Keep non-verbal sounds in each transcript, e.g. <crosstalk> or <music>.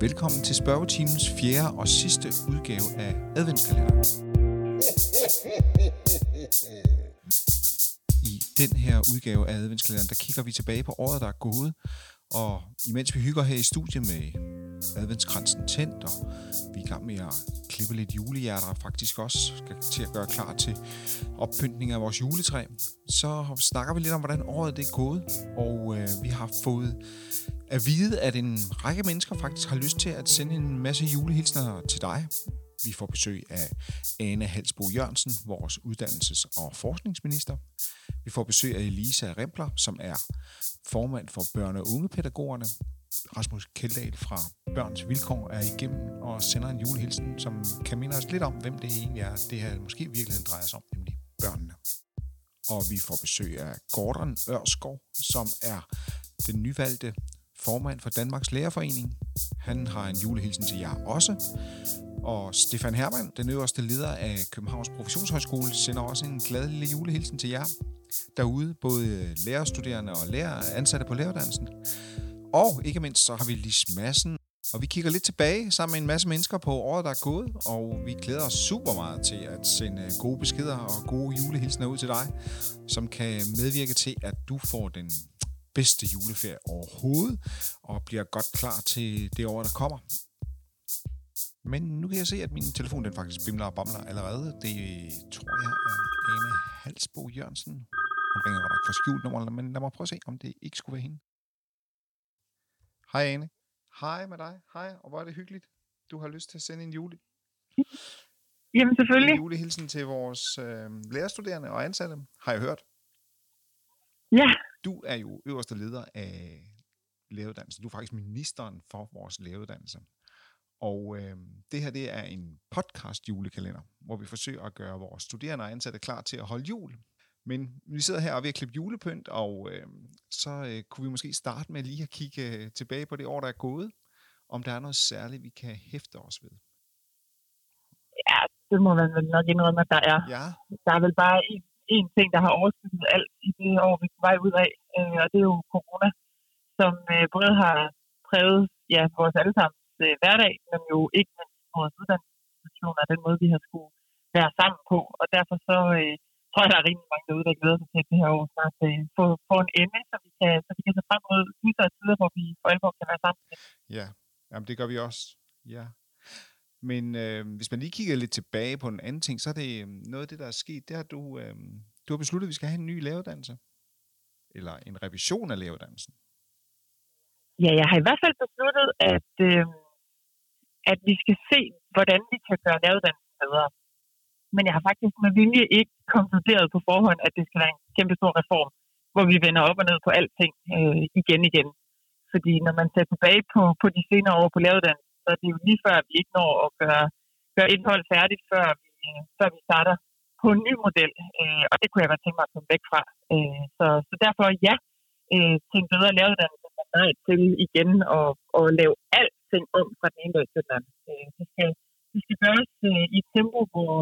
Velkommen til spørgetimens fjerde og sidste udgave af adventskalenderen. I den her udgave af adventskalenderen, der kigger vi tilbage på året, der er gået, og imens vi hygger her i studiet med adventskransen tændt, og vi er i gang med at klippe lidt julehjerter, og faktisk også skal til at gøre klar til oppyntning af vores juletræ, så snakker vi lidt om, hvordan året det er gået, og øh, vi har fået at vide, at en række mennesker faktisk har lyst til at sende en masse julehilsner til dig. Vi får besøg af Ane Halsbo Jørgensen, vores uddannelses- og forskningsminister. Vi får besøg af Elisa Rempler, som er formand for børne- og ungepædagogerne. Rasmus Keldahl fra Børns Vilkår er igennem og sender en julehilsen, som kan minde os lidt om, hvem det egentlig er, det her måske i virkeligheden drejer sig om, nemlig børnene. Og vi får besøg af Gordon Ørskov, som er den nyvalgte formand for Danmarks Lærerforening. Han har en julehilsen til jer også. Og Stefan Hermann, den øverste leder af Københavns Professionshøjskole, sender også en glad lille julehilsen til jer derude, både lærerstuderende og lærer ansatte på læreruddannelsen. Og ikke mindst så har vi Lis Madsen, og vi kigger lidt tilbage sammen med en masse mennesker på året, der er gået, og vi glæder os super meget til at sende øh, gode beskeder og gode julehilsner ud til dig, som kan medvirke til, at du får den bedste juleferie overhovedet, og bliver godt klar til det år, der kommer. Men nu kan jeg se, at min telefon den faktisk bimler og bamler allerede. Det tror jeg er Ane Halsbo Jørgensen. Hun ringer godt nok for skjult nummer, men lad mig prøve at se, om det ikke skulle være hende. Hej Ane. Hej med dig. Hej, og hvor er det hyggeligt. Du har lyst til at sende en jule. <laughs> Jamen selvfølgelig. En julehilsen til vores øh, lærerstuderende og ansatte, har jeg hørt. Ja. Du er jo øverste leder af læreruddannelsen. Du er faktisk ministeren for vores læreruddannelse. Og øh, det her det er en podcast julekalender, hvor vi forsøger at gøre vores studerende og ansatte klar til at holde jul. Men vi sidder her og er ved at klippe julepynt, og øh, så øh, kunne vi måske starte med lige at kigge øh, tilbage på det år, der er gået, om der er noget særligt, vi kan hæfte os ved. Ja, det må man vel nok indrømme, at der er. Ja. Der er vel bare en, en ting, der har overskygget alt i det år, vi er på vej ud af, øh, og det er jo corona, som øh, både har præget ja, vores allesammens øh, hverdag, men jo ikke mindst vores uddannelsesinstitutioner, den måde, vi har skulle være sammen på. Og derfor så øh, tror jeg, der er rimelig mange derude, der glæder sig til det her år snart øh, få, få en ende, så vi kan, så vi kan se frem mod lysere tider, hvor vi for alvor kan være sammen. Ja, Jamen, det gør vi også. Ja. Men øh, hvis man lige kigger lidt tilbage på en anden ting, så er det øh, noget af det, der er sket, det har du, øh, du har besluttet, at vi skal have en ny læreruddannelse. Eller en revision af læreruddannelsen. Ja, jeg har i hvert fald besluttet, at, øh, at vi skal se, hvordan vi kan gøre læreruddannelsen bedre. Men jeg har faktisk med vilje ikke konkluderet på forhånd, at det skal være en kæmpe stor reform, hvor vi vender op og ned på alting øh, igen igen. Fordi når man ser tilbage på, på de senere år på læreruddannelsen, så er det jo lige før, at vi ikke når at gøre, gøre indhold færdigt, før vi, øh, før vi starter på en ny model. Øh, og det kunne jeg godt tænke mig at komme væk fra. Øh, så, så derfor ja, øh, til en bedre læreruddannelse, men nej til igen at, at lave alting om fra den ene dag til den anden. Øh, det, skal, det skal gøres øh, i et tempo, hvor,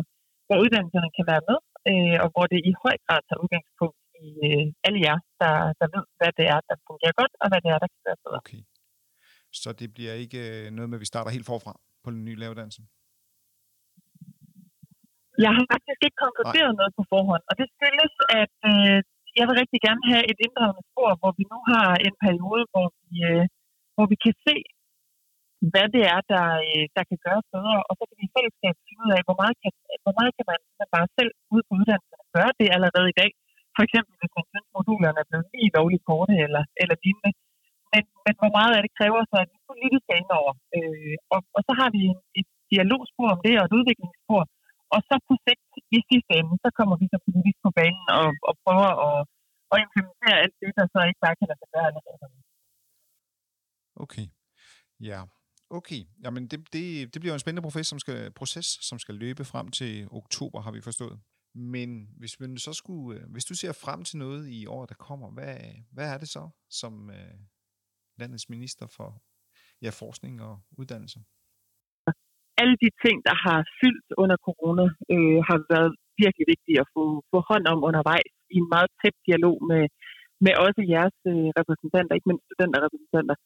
hvor uddannelserne kan være med, øh, og hvor det i høj grad tager udgangspunkt i øh, alle jer, der, der ved, hvad det er, der fungerer godt, og hvad det er, der kan være bedre. Okay. Så det bliver ikke øh, noget med, at vi starter helt forfra på den nye læreruddannelse? Jeg har faktisk ikke konkluderet noget på forhånd, og det skyldes, at øh, jeg vil rigtig gerne have et inddragende spor, hvor vi nu har en periode, hvor vi, øh, hvor vi kan se, hvad det er, der, øh, der kan gøres bedre, og så kan vi i fællesskab finde ud af, hvor meget kan, hvor meget kan man, man bare selv ude på uddannelsen gøre det allerede i dag. For eksempel, hvis man synes, modulerne er blevet lige lovligt korte eller, eller lignende. Men, men hvor meget af det kræver så at vi politisk indover. Øh, og, og så har vi et dialogspor om det og et udviklingsspor, og så på sigt i sidste ende, så kommer vi så politisk på banen og, og prøver at, at implementere alt det, der så ikke bare kan lade sig gøre allerede. Okay. Ja, Yeah okay. Jamen, det, det, det bliver en spændende proces som, skal, proces, som skal løbe frem til oktober, har vi forstået. Men hvis man så skulle, øh, hvis du ser frem til noget i år, der kommer, hvad, hvad er det så som øh, landets minister for ja, forskning og uddannelse? alle de ting, der har fyldt under corona, øh, har været virkelig vigtige at få, få hånd om undervejs i en meget tæt dialog med, med også jeres øh, repræsentanter, ikke mindst studenterrepræsentanter.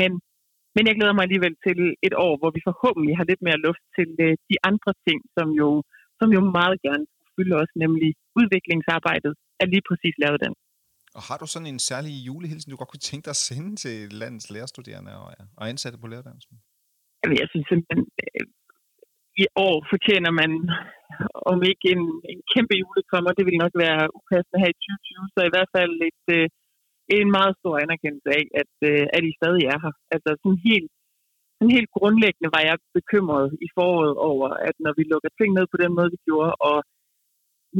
Men men jeg glæder mig alligevel til et år, hvor vi forhåbentlig har lidt mere luft til øh, de andre ting, som jo, som jo meget gerne fylder os, nemlig udviklingsarbejdet er lige præcis lavet den. Og har du sådan en særlig julehilsen, du godt kunne tænke dig at sende til landets lærerstuderende og, og ansatte på læreruddannelsen? Jamen, jeg synes simpelthen, øh, i år fortjener man, om ikke en, en kæmpe julekommer, det vil nok være upassende her i 2020, så i hvert fald et, øh, en meget stor anerkendelse af, at, øh, at I stadig er her. Altså sådan helt, sådan helt grundlæggende var jeg bekymret i foråret over, at når vi lukker ting ned på den måde, vi gjorde, og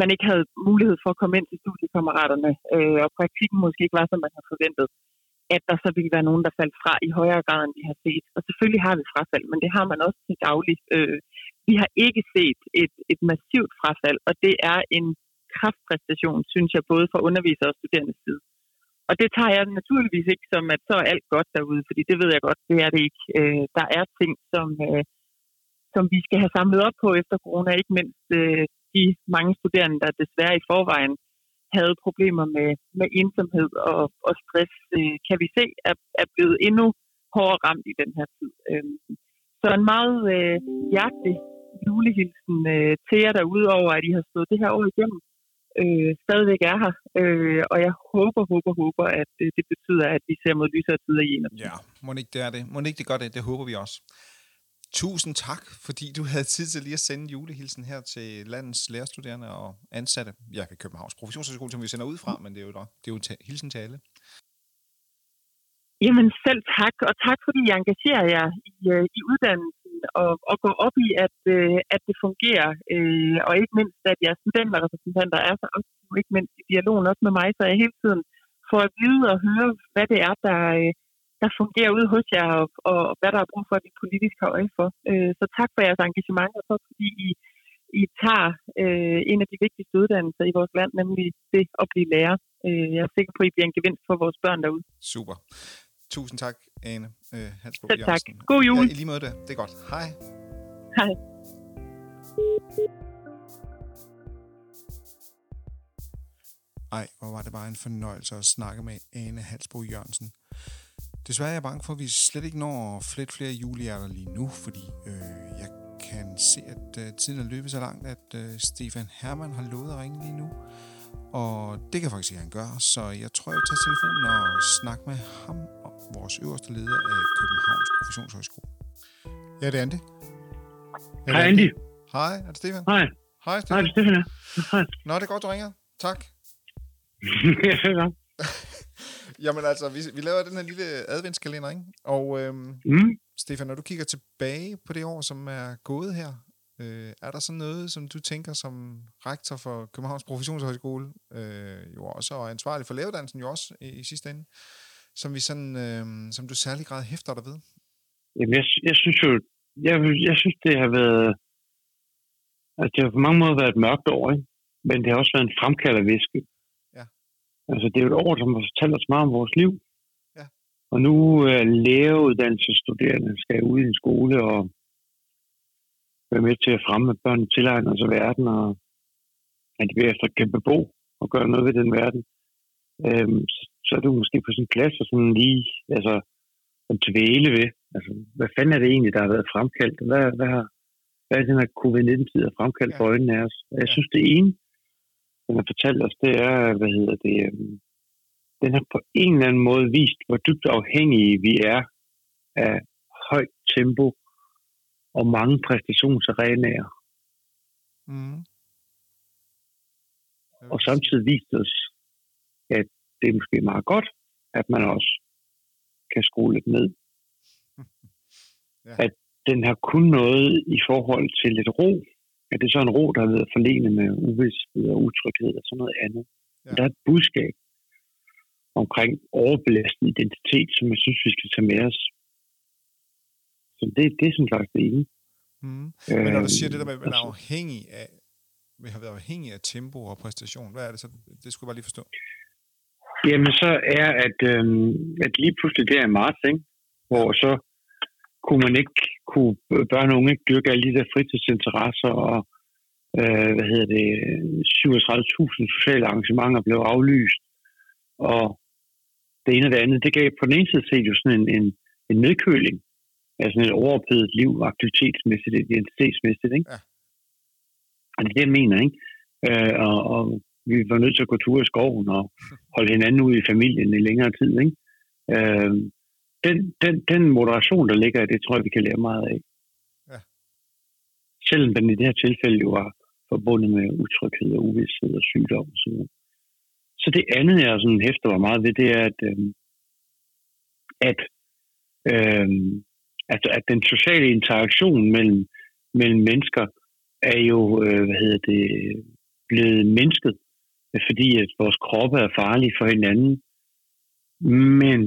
man ikke havde mulighed for at komme ind til studiekammeraterne, øh, og praktikken måske ikke var, som man havde forventet, at der så ville være nogen, der faldt fra i højere grad, end vi har set. Og selvfølgelig har vi frafald, men det har man også til dagligt. Øh, vi har ikke set et, et massivt frafald, og det er en kraftpræstation, synes jeg, både for undervisere og studerende side. Og det tager jeg naturligvis ikke som, at så er alt godt derude, fordi det ved jeg godt, det er det ikke. Øh, der er ting, som, øh, som vi skal have samlet op på efter corona, ikke mindst øh, de mange studerende, der desværre i forvejen havde problemer med, med ensomhed og, og stress, øh, kan vi se, er, er blevet endnu hårdere ramt i den her tid. Øh, så en meget øh, hjertelig julehilsen øh, til jer derude over, at I har stået det her år igennem, øh, stadigvæk er her. Øh, og jeg håber, håber, håber, at øh, det betyder, at vi ser mod lysere tider i en Ja, må ikke det er det. Må ikke det gør det. Det håber vi også. Tusind tak, fordi du havde tid til lige at sende julehilsen her til landets lærerstuderende og ansatte. Jeg kan Københavns Professionshøjskole, som vi sender ud fra, men det er jo, det er jo hilsen til alle. Jamen selv tak, og tak fordi I engagerer jer i, øh, i uddannelsen og, og går op i, at, øh, at det fungerer, øh, og ikke mindst, at jeres studenterrepræsentanter er så aktive, ikke mindst i dialogen også med mig, så jeg hele tiden får at vide og høre, hvad det er, der, øh, der fungerer ude hos jer, og, og hvad der er brug for, at vi politisk har øje for. Øh, så tak for jeres engagement, og så fordi I, I tager øh, en af de vigtigste uddannelser i vores land, nemlig det at blive lærer. Øh, jeg er sikker på, at I bliver en gevinst for vores børn derude. Super. Tusind tak, Ane øh, Hansbo Selv tak. God jul. Ja, i lige måde det. Det er godt. Hej. Hej. Ej, hvor var det bare en fornøjelse at snakke med Ane Halsbo Jørgensen. Desværre er jeg bange for, at vi slet ikke når flere flere julehjerter lige nu, fordi øh, jeg kan se, at øh, tiden er løbet så langt, at øh, Stefan Hermann har lovet at ringe lige nu. Og det kan faktisk ikke, han gør, så jeg tror, jeg vil tage telefonen og snakke med ham, vores øverste leder af Københavns Professionshøjskole. Ja, det er Andy. Ja, Hej, Andy. Hej, er det Stefan? Hej. Hej, Stefan. Hej, det er Stefan. Hej. Nå, det er godt, du ringer. Tak. ja, <laughs> Jamen altså, vi, vi laver den her lille adventskalender, ikke? Og øhm, mm. Stefan, når du kigger tilbage på det år, som er gået her, Øh, er der sådan noget, som du tænker som rektor for Københavns Professionshøjskole, øh, jo også, og ansvarlig for læreruddannelsen jo også i, i sidste ende, som vi sådan, øh, som du særlig grad hæfter dig ved? Jamen, jeg, jeg synes jo, jeg, jeg synes, det har været, altså det har på mange måder været et mørkt år, ikke? men det har også været en fremkaldervæske. Ja. Altså, det er jo et år, som har fortalt os meget om vores liv. Ja. Og nu er læreruddannelsesstuderende skal ud i en skole og være med til at fremme, at børnene tilegner sig verden, og at de efter kan bebo og gøre noget ved den verden, øhm, så er det måske på sin plads at sådan lige altså, at tvæle ved, altså, hvad fanden er det egentlig, der har været fremkaldt? Hvad, hvad, har, hvad er den her covid-19-tid har fremkaldt ja. for øjnene af os? Jeg synes, det ene, den har fortalt os, det er, hvad hedder det, øhm, den har på en eller anden måde vist, hvor dybt afhængige vi er af højt tempo og mange præstationsarenaer. Mm. Og samtidig viste os, at det er måske meget godt, at man også kan skrue lidt ned. <laughs> ja. At den har kun noget i forhold til lidt ro. At det er så en ro, der har været forlenet med uvidshed og utryghed og sådan noget andet. Ja. Der er et budskab omkring overbelastet identitet, som jeg synes, vi skal tage med os så det, det er som sagt det ene. Mm. Men når du siger det der med, at man er afhængig af, vi har været afhængig af tempo og præstation, hvad er det så? Det skulle jeg bare lige forstå. Jamen så er, at, øhm, at lige pludselig det er marts, ikke? hvor så kunne man ikke, kunne børn og unge ikke dyrke alle de der fritidsinteresser, og øh, hvad hedder det, 37.000 sociale arrangementer blev aflyst, og det ene og det andet, det gav på den ene side set jo sådan en, en, en nedkøling af sådan et overophedet liv, aktivitetsmæssigt, identitetsmæssigt. Ikke? Ja. Og det er det, jeg mener. Ikke? Øh, og, og vi var nødt til at gå tur i skoven og holde hinanden ud i familien i længere tid. Ikke? Øh, den, den, den moderation, der ligger i det, tror jeg, vi kan lære meget af. Ja. Selvom den i det her tilfælde jo var forbundet med utryghed og uvidshed og sygdom og sådan noget. Så det andet, jeg sådan hæfter mig meget ved, det er, at, øh, at, øh, at, at den sociale interaktion mellem, mellem mennesker er jo, øh, hvad hedder det, blevet mindsket, fordi at vores kroppe er farlige for hinanden. Men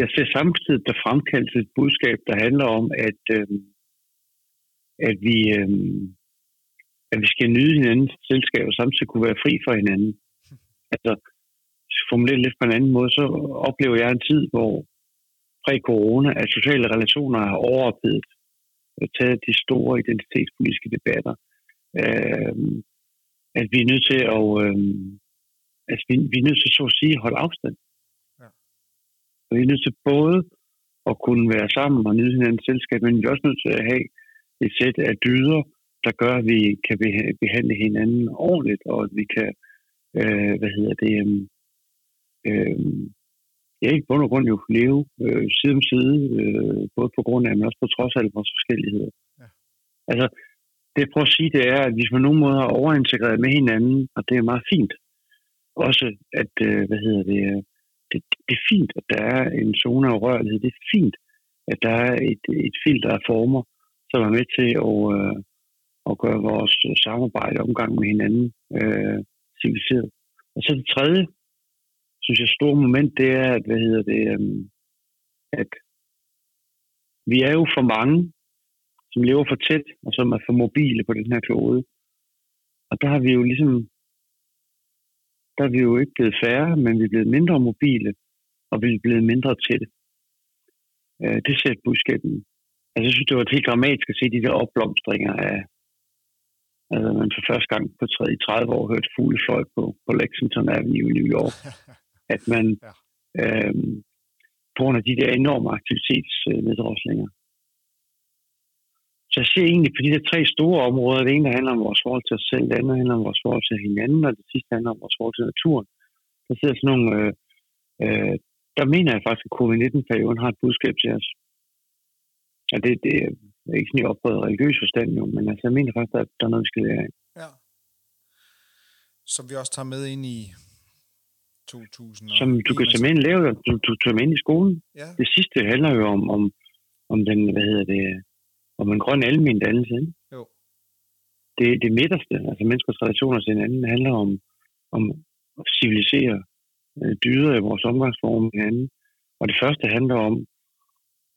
jeg ser samtidig, der fremkaldes et budskab, der handler om, at, øh, at vi, øh, at vi skal nyde hinandens selskab og samtidig kunne være fri for hinanden. Altså, formuleret lidt på en anden måde, så oplever jeg en tid, hvor præ-corona, at sociale relationer er overophedet og taget de store identitetspolitiske debatter. Øh, at vi er nødt til at, øh, altså vi, vi er nødt til så at sige holde afstand. Ja. Og vi er nødt til både at kunne være sammen og nyde hinandens selskab, men vi er også nødt til at have et sæt af dyder, der gør, at vi kan behandle hinanden ordentligt, og at vi kan, øh, hvad hedder det, øh, ja, i bund og grund jo leve øh, side om side, øh, både på grund af, men også på trods af vores forskelligheder. Ja. Altså, det jeg prøver at sige, det er, at vi på nogen måde er overintegreret med hinanden, og det er meget fint, også at, øh, hvad hedder det, øh, det, det er fint, at der er en zone af rørlighed. Det er fint, at der er et, et filter af former, som er med til at, øh, at gøre vores samarbejde og omgang med hinanden øh, civiliseret. Og så det tredje, synes jeg, store moment, det er, at, hvad hedder det, øh, at vi er jo for mange, som lever for tæt, og som er for mobile på den her klode. Og der har vi jo ligesom, der er vi jo ikke blevet færre, men vi er blevet mindre mobile, og vi er blevet mindre tætte. Øh, det ser et budskab Altså, jeg synes, det var helt dramatisk at se de der opblomstringer af, altså man for første gang på 30 år hørte fuglefløj på, på Lexington Avenue i New York. <laughs> at man ja. øh, på grund af de der enorme aktivitetsneddroslinger. Så jeg ser egentlig på de der tre store områder, det ene der handler om vores forhold til os selv, det andet handler om vores forhold til hinanden, og det sidste handler om vores forhold til naturen. Der ser sådan nogle, øh, øh, der mener jeg faktisk, at covid-19-perioden har et budskab til os. Og det, det er ikke sådan i oprøret religiøs forstand jo, men altså, jeg mener faktisk, at der er noget, vi skal lære af. Ja. Som vi også tager med ind i 2000. Som du kan tage med ind, lave, du, du tager med ind i skolen. Ja. Det sidste handler jo om, om, om den, hvad hedder det, om en grøn almen dannelse. Ikke? Jo. Det, det midterste, altså menneskers relationer til hinanden, handler om, om at civilisere øh, dyder i vores omgangsform med hinanden. Og det første handler om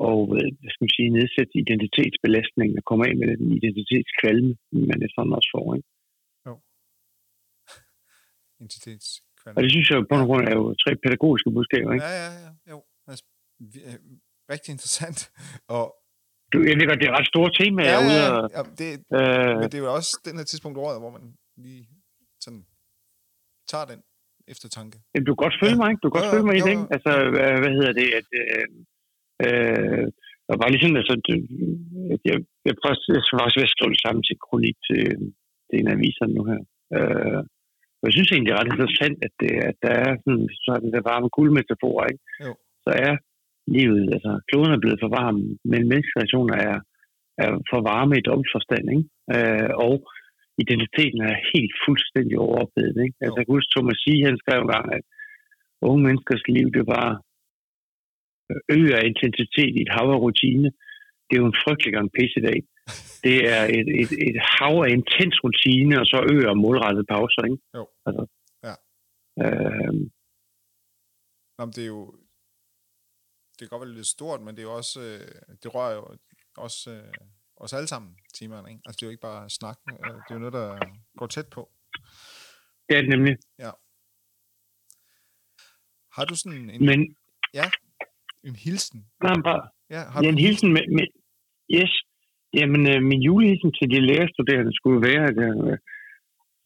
at hvad skal man sige, nedsætte identitetsbelastningen og komme af med den identitetskvalme, man efterhånden også får. Ikke? Jo. <laughs> Identitets og det synes jeg på grund er jo tre pædagogiske budskaber, ikke? Ja, ja, ja. Jo. Altså, øh, rigtig interessant. <laughs> Og jeg ved godt, det er et ret stort tema, ja, ude og, ja, det, øh, men det er jo også den her tidspunkt året, hvor man lige sådan tager den eftertanke. Jamen, du kan godt følge ja. mig, ikke? Du kan godt ja, følge mig i det, Altså, hvad, hvad hedder det, at... Øh, øh, og bare ligesom, altså, at jeg, jeg prøver jeg også ved at skrive det sammen til kronik til, til en aviserne nu her. Øh, og jeg synes egentlig, det er ret interessant, at, det, at der er sådan, så er der varme guldmetafor, ikke? Jo. Så er livet, altså kloden er blevet for varm, men menneskereaktioner er, er for varme i domsforstand, ikke? Øh, og identiteten er helt fuldstændig overophedet, ikke? Altså, jeg kan huske, Thomas Sige, han skrev engang, at unge menneskers liv, det var øger intensitet i et hav af rutine. Det er jo en frygtelig gang pisse i dag. Det er et, et, et hav af intens rutine, og så øger målrettet pauser, ikke? Jo. Altså, ja. Øh, Jamen, det er jo... Det kan godt være lidt stort, men det er jo også... Øh, det rører jo også øh, os alle sammen, timerne, ikke? Altså, det er jo ikke bare snak. Øh, det er jo noget, der går tæt på. Det det nemlig. Ja. Har du sådan en... Men... Ja, en hilsen? Nej, bare... Ja, har ja, du en hilsen med, med... Yes. Jamen, øh, min julehilsen til de lærerstuderende skulle være, at jeg, øh,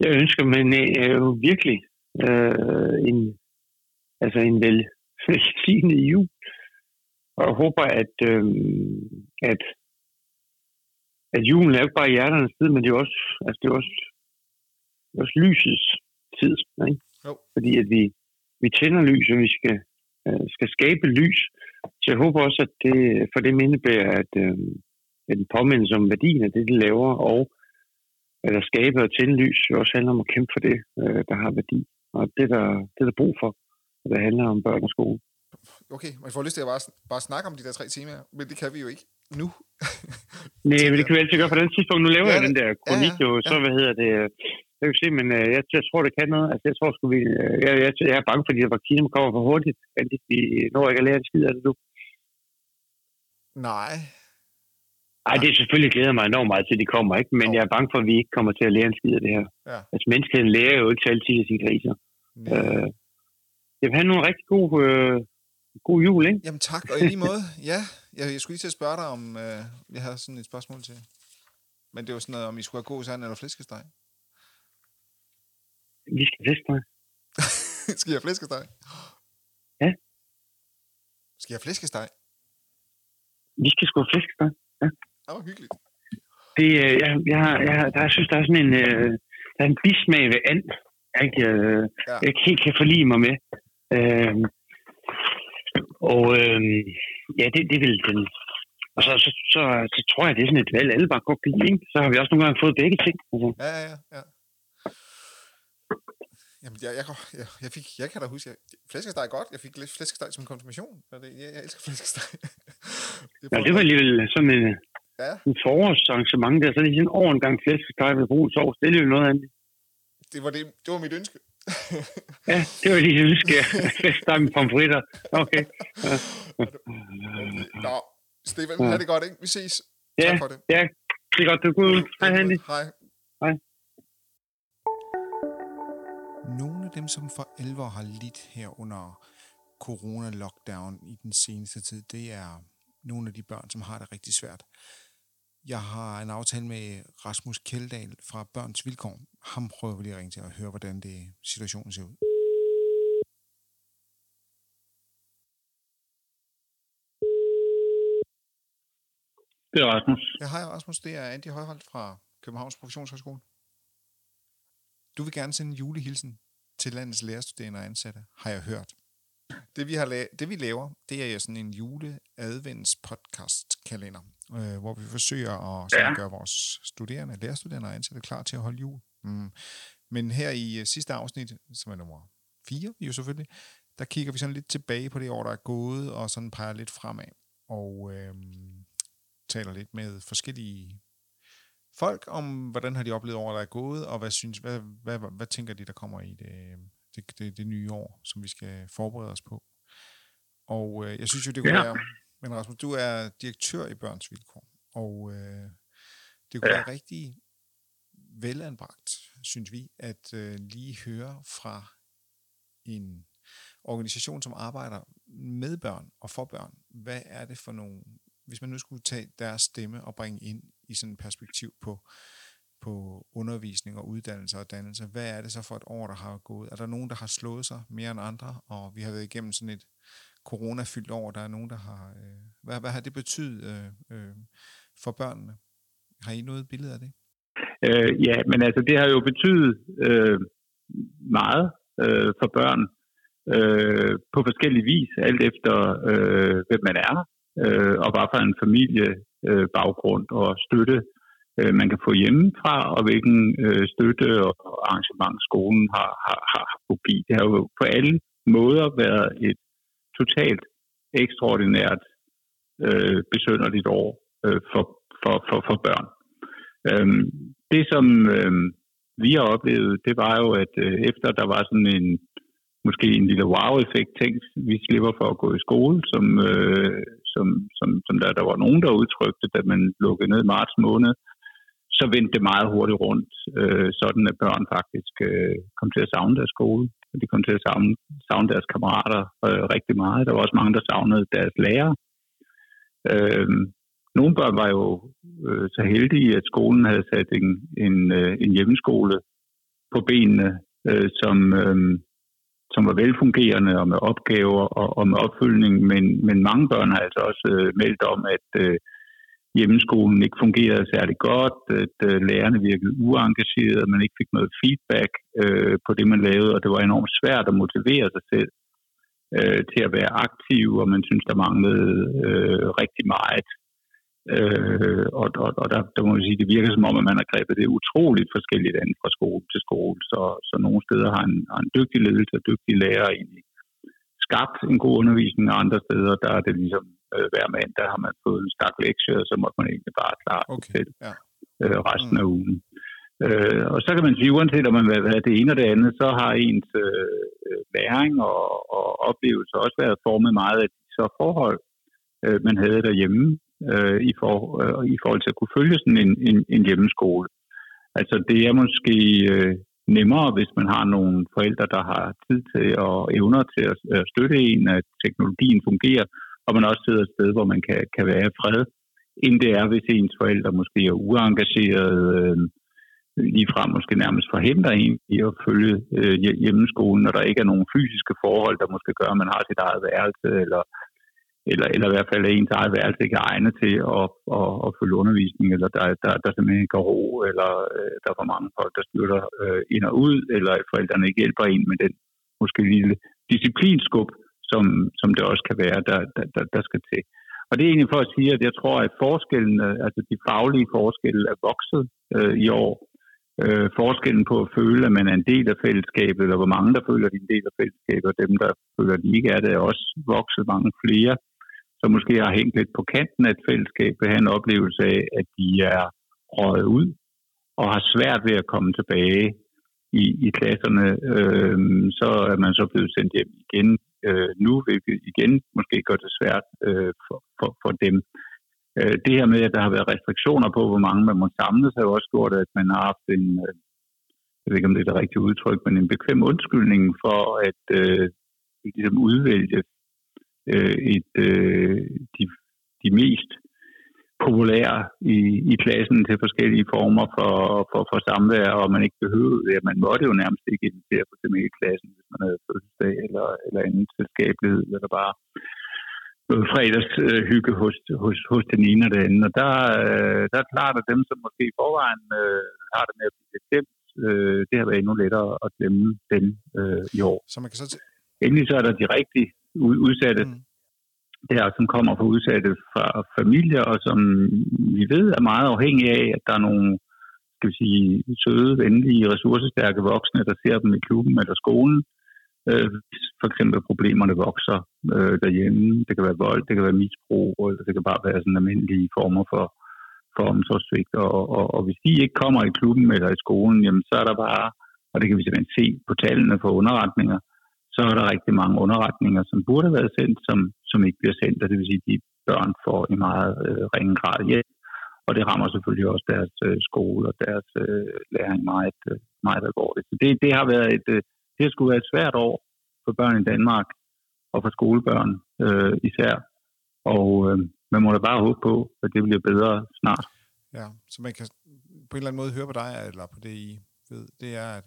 jeg ønsker mig øh, jo virkelig øh, en, altså en vel <laughs> velsignet jul. Og jeg håber, at, øh, at, at julen er jo ikke bare hjerternes tid, men det er også, altså det er også, det er også lysets tid. Ikke? Jo. Fordi at vi, vi tænder lys, og vi skal, øh, skal skabe lys. Så jeg håber også, at det for det indebærer, at, øh, at en påmindelse om værdien af det, de laver, og at der skabe og tænde lys, det også handler om at kæmpe for det, øh, der har værdi. Og det er der, det er der brug for, det handler om børn og skole. Okay, man får lyst til at bare, bare snakke om de der tre temaer, men det kan vi jo ikke nu. <laughs> Nej, men det kan vi altid gøre på den tidspunkt. Nu laver Ja, jeg den der kronik ja, ja, jo, så ja. hvad hedder det, øh, jeg kan se, men øh, jeg, jeg tror, det kan noget. Altså, jeg tror sgu, vi, øh, jeg, jeg, jeg er bange for, at de her vacciner kommer for hurtigt. At vi når ikke at lære en skid af det nu. Nej. Ej, det er selvfølgelig glæder mig enormt meget til, de kommer, ikke? Men Jo. jeg er bange for, at vi ikke kommer til at lære en skid af det her. Ja. Altså, menneskeheden lærer jo ikke altid af sine kriser. Øh, jeg vil have nogle rigtig god, øh, god jul, ikke? Jamen tak, og i lige måde, ja, jeg, jeg skulle lige til at spørge dig om, øh, jeg havde sådan et spørgsmål til, men det var sådan noget, om I skulle have god sand eller flæskesteg. Vi skal dig. <laughs> Skal jeg have flæskesteg? Ja. Skal jeg have flæskesteg? Vi skal sgu have flæsk dig. Det var hyggeligt. Det, øh, jeg, jeg, jeg, der, jeg synes, der er sådan en, øh, der er en bismag ved and, jeg ikke, øh, Ja. jeg ikke helt kan forlige mig med. Øh, og øh, ja, det, det vil den. Og så, så, så, så, tror jeg, det er sådan et valg, alle bare godt kan lide. Så har vi også nogle gange fået begge ting. Altså, Ja, ja, ja, ja. Jamen, jeg, jeg, jeg, jeg, fik, jeg kan da huske, jeg, flæskesteg er godt. Jeg fik lidt flæskesteg som konfirmation. Det, jeg, jeg elsker flæskesteg. det, <laughs> ja, det var alligevel sådan en, Ja. en forårsarrangement der. Så lige sådan over en gang flæskesteg med brun sovs. Det er jo noget andet. det, var det, det var mit ønske. Ja, det var lige ønske. <laughs> Flæskesteg med pomfritter. Okay. Nå, Stefan, Ja. ha' det godt, ikke? Vi ses. Ja, Tak for det. ja. Det er godt, du er god. Hej, Handy. Hej. Hej. Nogle af dem, som for alvor har lidt her under corona-lockdown i den seneste tid, det er nogle af de børn, som har det rigtig svært. Jeg har en aftale med Rasmus Kjeldahl fra Børns Vilkår. Ham prøver vi lige at ringe til og høre, hvordan det situationen ser ud. Det er Rasmus. Ja, hej Rasmus, det er Andy Højholdt fra Københavns Professionshøjskole. Du vil gerne sende en julehilsen til landets lærerstuderende og ansatte, har jeg hørt. Det vi, har la- det vi laver, det er jo sådan en jule-advents podcast kalender, øh, hvor vi forsøger at Ja. gøre vores studerende, lærerstuderende og ansatte klar til at holde jul. Mm. Men her i øh, sidste afsnit, som er nummer 4 jo selvfølgelig, der kigger vi sådan lidt tilbage på det år, der er gået, og sådan peger lidt fremad. Og øh, taler lidt med forskellige folk om, hvordan har de oplevet året, der er gået, og hvad, synes, hvad, hvad, hvad, hvad tænker de, der kommer i det, det, det, det nye år, som vi skal forberede os på. Og øh, jeg synes jo, det kunne Ja. være, men Rasmus, du er direktør i Børns Vilkår, og øh, det kunne Ja. være rigtig velanbragt, synes vi, at øh, lige høre fra en organisation, som arbejder med børn og for børn. Hvad er det for nogle, hvis man nu skulle tage deres stemme og bringe ind i sådan et perspektiv på, på undervisning og uddannelse og dannelse, hvad er det så for et år, der har gået? Er der nogen, der har slået sig mere end andre, og vi har været igennem sådan et corona-fyldt år, der er nogen, der har... Øh, hvad, hvad har det betydet øh, øh, for børnene? Har I noget billede af det? Øh, ja, men altså det har jo betydet øh, meget øh, for børn øh, på forskellige vis, alt efter øh, hvem man er, øh, og hvad for en familiebaggrund øh, baggrund og støtte øh, man kan få hjemmefra, og hvilken øh, støtte og arrangement skolen har, har, har, har kunne give. Det har jo på alle måder været et totalt ekstraordinært øh, besønderligt år øh, for, for, for, for børn. Øhm, det, som øh, vi har oplevet, det var jo, at øh, efter der var sådan en, måske en lille wow-effekt, tænkt, vi slipper for at gå i skole, som, øh, som, som, som der, der var nogen, der udtrykte, da man lukkede ned i marts måned, så vendte det meget hurtigt rundt, øh, sådan at børn faktisk øh, kom til at savne deres skole. De kom til at savne, savne deres kammerater øh, rigtig meget. Der var også mange, der savnede deres lærer. Øh, nogle børn var jo øh, så heldige, at skolen havde sat en, en, øh, en hjemmeskole på benene, øh, som, øh, som var velfungerende og med opgaver og, og med opfølgning, men, men mange børn har altså også øh, meldt om, at øh, hjemmeskolen ikke fungerede særlig godt, at øh, lærerne virkede uengagerede, at man ikke fik noget feedback øh, på det, man lavede, og det var enormt svært at motivere sig selv øh, til at være aktiv, og man synes, der manglede øh, rigtig meget. Øh, og og, og der, der må man sige, det virker som om, at man har grebet det utroligt forskelligt an fra skole til skole, så, så nogle steder har en, har en dygtig ledelse og dygtige lærere egentlig skabt en god undervisning, og andre steder, der er det ligesom øh, hver mand, der har man fået en stak lektier, og så må man egentlig bare klare okay. selv ja. øh, resten mm. af ugen. Øh, og så kan man sige, uanset om man vil have det ene og det andet, så har ens øh, læring og, og oplevelse også været formet meget af de så forhold, øh, man havde derhjemme øh, i, for, øh, i forhold til at kunne følge sådan en, en, en hjemmeskole. Altså det er måske øh, nemmere, hvis man har nogle forældre, der har tid til og evner til at, at støtte en, at teknologien fungerer, og man også sidder et sted, hvor man kan, kan være i fred, end det er, hvis ens forældre måske er uengageret, øh, ligefrem måske nærmest forhindrer en i at følge øh, hjemmeskolen, når der ikke er nogen fysiske forhold, der måske gør, at man har sit eget værelse, eller, eller, eller i hvert fald er ens eget værelse ikke er egnet til at, at, at følge undervisning, eller der, der, der simpelthen ikke er ro, eller øh, der er for mange folk, der styrter øh, ind og ud, eller at forældrene ikke hjælper en med den måske lille disciplinskub, som, som det også kan være, der, der, der, der skal til. Og det er egentlig for at sige, at jeg tror, at forskellen, altså de faglige forskelle er vokset øh, i år. Øh, forskellen på at føle, at man er en del af fællesskabet, eller hvor mange, der føler, at de er en del af fællesskabet, og dem, der føler, at de ikke er det, er også vokset mange flere, som måske har hængt lidt på kanten af et fællesskab, vil have en oplevelse af, at de er røget ud, og har svært ved at komme tilbage i, i klasserne, øh, så er man så blevet sendt hjem igen øh, nu, hvilket igen måske gør det svært øh, for, for, for dem. Øh, det her med, at der har været restriktioner på, hvor mange man må samles, har jo også gjort, at man har haft en, øh, jeg ved ikke om det er det rigtige udtryk, men en bekvem undskyldning for at øh, ligesom udvælge øh, et, øh, de, de mest populære i, i klassen til forskellige former for, for, for samvær, og man ikke behøvede det. Man måtte jo nærmest ikke invitere på til i klassen, hvis man havde fødselsdag eller, eller anden selskabelighed, eller bare noget fredags øh, hygge hos, hos, hos den ene og den anden. Og der, øh, der er klart, at dem, som måske i forvejen øh, har det med at blive glemt, øh, det har været endnu lettere at glemme dem øh, i år. Så man kan så t- Endelig så er der de rigtig udsatte, mm der, som kommer fra udsatte fra familier, og som vi ved er meget afhængige af, at der er nogle skal vi sige, søde, venlige, ressourcestærke voksne, der ser dem i klubben eller skolen. Øh, for eksempel problemerne vokser øh, derhjemme. Det kan være vold, det kan være misbrug, eller det kan bare være sådan almindelige former for, for omsorgsvigt. Og, og, og hvis de ikke kommer i klubben eller i skolen, jamen, så er der bare, og det kan vi simpelthen se på tallene for underretninger, så er der rigtig mange underretninger, som burde have været sendt, som, som ikke bliver sendt, og det vil sige, at de børn får i meget øh, ringe grad hjælp, og det rammer selvfølgelig også deres øh, skole og deres øh, læring meget, øh, meget alvorligt. Så det, det har været et, øh, det har skulle være et svært år for børn i Danmark, og for skolebørn øh, især, og øh, man må da bare håbe på, at det bliver bedre snart. Ja, så man kan på en eller anden måde høre på dig, eller på det I ved, det er, at, at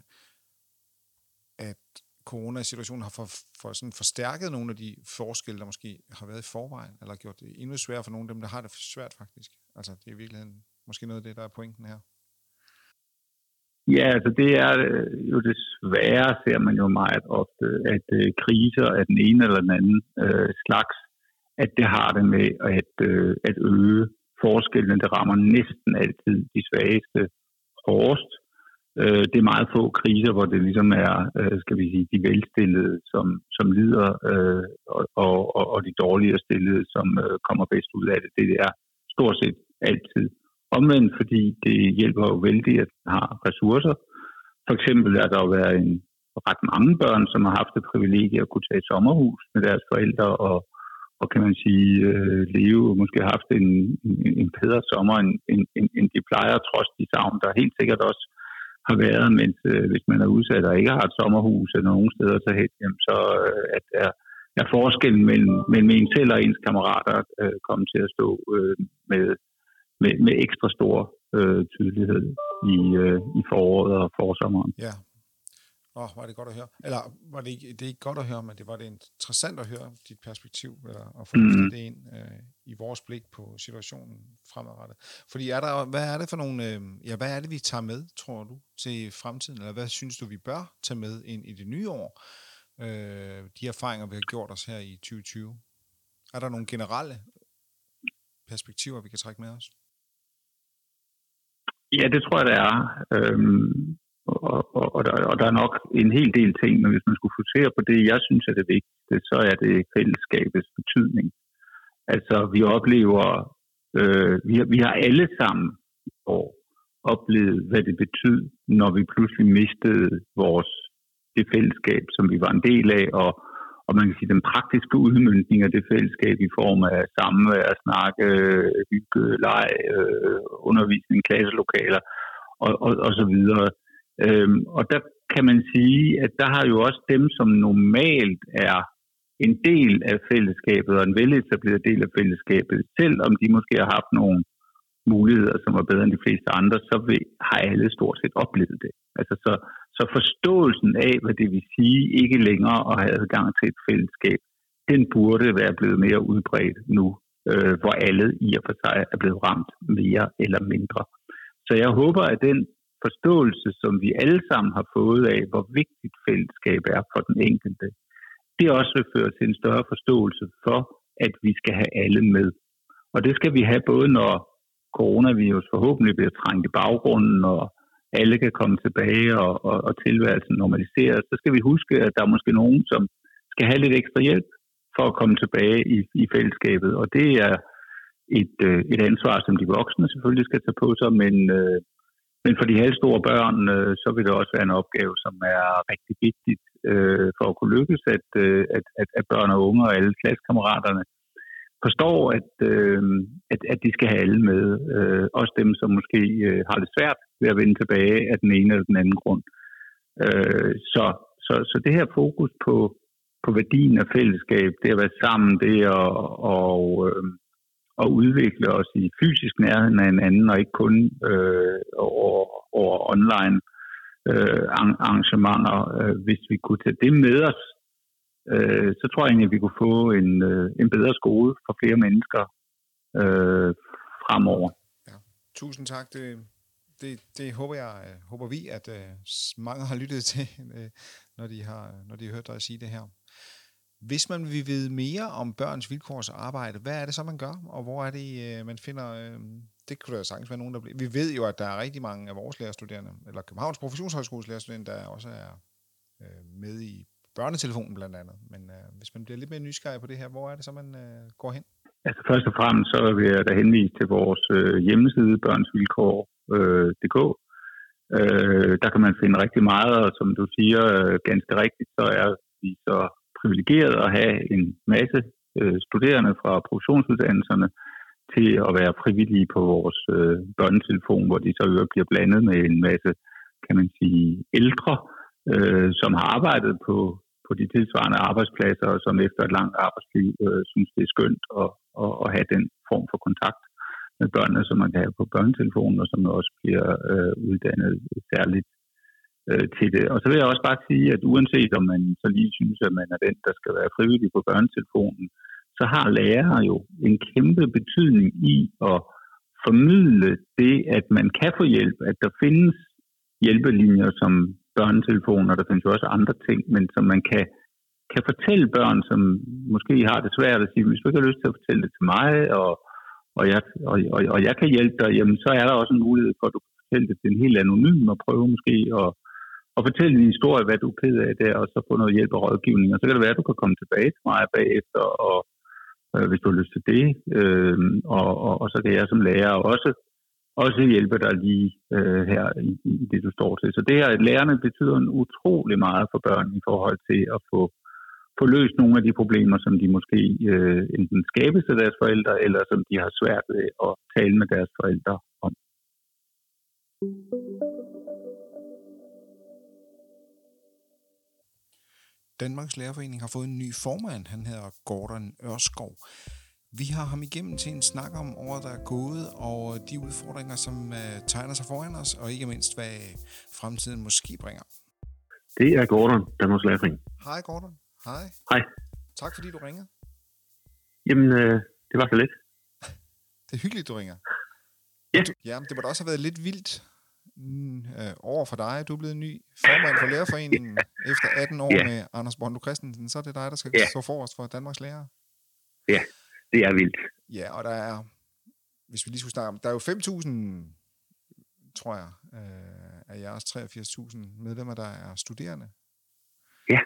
coronasituationen har for, for sådan forstærket nogle af de forskelle, der måske har været i forvejen, eller gjort det endnu sværere for nogle af dem, der har det svært faktisk. Altså, det er i virkeligheden måske noget af det, der er pointen her. Ja, altså det er øh, jo desværre, ser man jo meget ofte, at øh, kriser af den ene eller den anden øh, slags, at det har det med at, øh, at øge forskellen. Det rammer næsten altid de svageste hårdest, Øh, det er meget få kriser, hvor det ligesom er, øh, skal vi sige, de velstillede, som, som lider, øh, og, og, og de dårligere stillede, som øh, kommer bedst ud af det. Det er stort set altid. Omvendt, fordi det hjælper jo vældig, at man har ressourcer. For eksempel er der jo været en, ret mange børn, som har haft det privilegie at kunne tage et sommerhus med deres forældre og, og kan man sige, øh, leve og måske haft en, en, en bedre sommer, end, end, end de plejer, trods de savn, der helt sikkert også har været, mens øh, hvis man er udsat og ikke har et sommerhus eller nogen steder så hen, jamen, så øh, at er, er forskellen mellem, mellem en selv og ens kammerater øh, kommet til at stå øh, med, med, med ekstra stor øh, tydelighed i, øh, i foråret og forsommeren. Ja, Åh, oh, var det godt at høre. Eller var det, ikke, det er ikke godt at høre, men det var det interessant at høre dit perspektiv, eller at få mm. det ind øh, i vores blik på situationen fremadrettet. Fordi er der, hvad er det for nogle, øh, ja, hvad er det, vi tager med, tror du, til fremtiden? Eller hvad synes du, vi bør tage med ind i det nye år? Øh, de erfaringer, vi har gjort os her i 2020. Er der nogle generelle perspektiver, vi kan trække med os? Ja, det tror jeg, det er. Øhm, og, og, og, der, og der er nok en hel del ting, men hvis man skulle fokusere på det, jeg synes er det vigtigste, så er det fællesskabets betydning. Altså, vi oplever, øh, vi, har, vi har alle sammen i år oplevet, hvad det betød, når vi pludselig mistede vores det fællesskab, som vi var en del af, og, og man kan sige, den praktiske udmyndning af det fællesskab i form af samvær, snakke, hygge, leg, øh, undervisning, klasselokaler og, og, og så videre. Øhm, og der kan man sige, at der har jo også dem, som normalt er en del af fællesskabet og en veletableret del af fællesskabet, selvom de måske har haft nogle muligheder, som var bedre end de fleste andre, så vil, har alle stort set oplevet det. Altså så, så forståelsen af, hvad det vil sige ikke længere at have adgang til et fællesskab, den burde være blevet mere udbredt nu, øh, hvor alle i og for sig er blevet ramt mere eller mindre. Så jeg håber, at den forståelse, som vi alle sammen har fået af, hvor vigtigt fællesskab er for den enkelte, det også vil føre til en større forståelse for, at vi skal have alle med. Og det skal vi have både når coronavirus forhåbentlig bliver trængt i baggrunden, og alle kan komme tilbage og, og, og tilværelsen normaliseres, så skal vi huske, at der er måske nogen, som skal have lidt ekstra hjælp for at komme tilbage i, i fællesskabet. Og det er et, øh, et ansvar, som de voksne selvfølgelig skal tage på sig, men, øh, men for de halvstore børn, øh, så vil det også være en opgave, som er rigtig vigtigt øh, for at kunne lykkes, at, øh, at, at, at børn og unge og alle klassekammeraterne forstår, at, øh, at, at de skal have alle med. Øh, også dem, som måske øh, har det svært ved at vende tilbage af den ene eller den anden grund. Øh, så, så, så det her fokus på, på værdien af fællesskab, det at være sammen, det at og, øh, at udvikle os i fysisk nærhed af hinanden, og ikke kun øh, over, over online øh, arrangementer. Øh, hvis vi kunne tage det med os, øh, så tror jeg egentlig, at vi kunne få en, øh, en bedre skole for flere mennesker øh, fremover. Ja. Tusind tak. Det, det, det håber jeg, øh, håber vi, at øh, mange har lyttet til, <laughs> øh, når de har, når de har hørt dig sige det her. Hvis man vil vide mere om børns vilkårs arbejde, hvad er det så, man gør, og hvor er det, øh, man finder... Det kunne der sagtens være nogen, der bliver... Vi ved jo, at der er rigtig mange af vores lærerstuderende, eller Københavns Professionshøjskoles lærerstuderende, der også er øh, med i børnetelefonen blandt andet. Men øh, hvis man bliver lidt mere nysgerrig på det her, hvor er det så, man øh, går hen? Altså først og fremmest så vil jeg da henvise til vores øh, hjemmeside, børnsvilkår.dk. Øh, øh, der kan man finde rigtig meget, og som du siger øh, ganske rigtigt, så er vi så privilegeret at have en masse øh, studerende fra produktionsuddannelserne til at være frivillige på vores øh, børnetelefon, hvor de så øvrigt bliver blandet med en masse, kan man sige, ældre, øh, som har arbejdet på, på de tilsvarende arbejdspladser, og som efter et langt arbejdsliv øh, synes, det er skønt at, at, at have den form for kontakt med børnene, som man kan have på børnetelefonen, og som også bliver øh, uddannet særligt øh, til det. Og så vil jeg også bare sige, at uanset om man så lige synes, at man er den, der skal være frivillig på børnetelefonen, så har lærere jo en kæmpe betydning i at formidle det, at man kan få hjælp, at der findes hjælpelinjer, som børnetelefoner, der findes jo også andre ting, men som man kan, kan fortælle børn, som måske har det svært at sige, hvis du ikke har lyst til at fortælle det til mig, og, og, jeg, og, og, og jeg kan hjælpe dig, jamen så er der også en mulighed for, at du kan fortælle det til en helt anonym og prøve måske at, at fortælle din historie, hvad du er ked af der, og så få noget hjælp og rådgivning. Og så kan det være, at du kan komme tilbage til mig bagefter, og øh, hvis du har lyst til det. Øh, og, og, og så kan jeg som lærer også også hjælpe dig lige øh, her i, i det, du står til. Så det her, at lærerne betyder en utrolig meget for børn i forhold til at få, få løst nogle af de problemer, som de måske øh, enten skabes af deres forældre, eller som de har svært ved at tale med deres forældre om. Danmarks Lærerforening har fået en ny formand. Han hedder Gordon Ørskov. Vi har ham igennem til en snak om året, der er gået, og de udfordringer, som uh, tegner sig foran os, og ikke mindst, hvad fremtiden måske bringer. Det er Gordon, Danmarks Lærerforening. Hej Gordon. Hej. Hej. Tak fordi du ringer. Jamen, øh, det var så lidt. <laughs> Det er hyggeligt, du ringer. Ja. Du, ja, det må da også have været lidt vildt øh, over for dig. Du er blevet ny formand for Lærerforeningen <laughs> efter 18 år Ja. med Anders Bondo Christensen. Så er det dig, der skal Ja. stå forrest for Danmarks lærere. Det er vildt. Ja, og der er, hvis vi lige skulle snakke om, der er jo 5.000, tror jeg, øh, af jeres 83.000 medlemmer, der er studerende. Ja.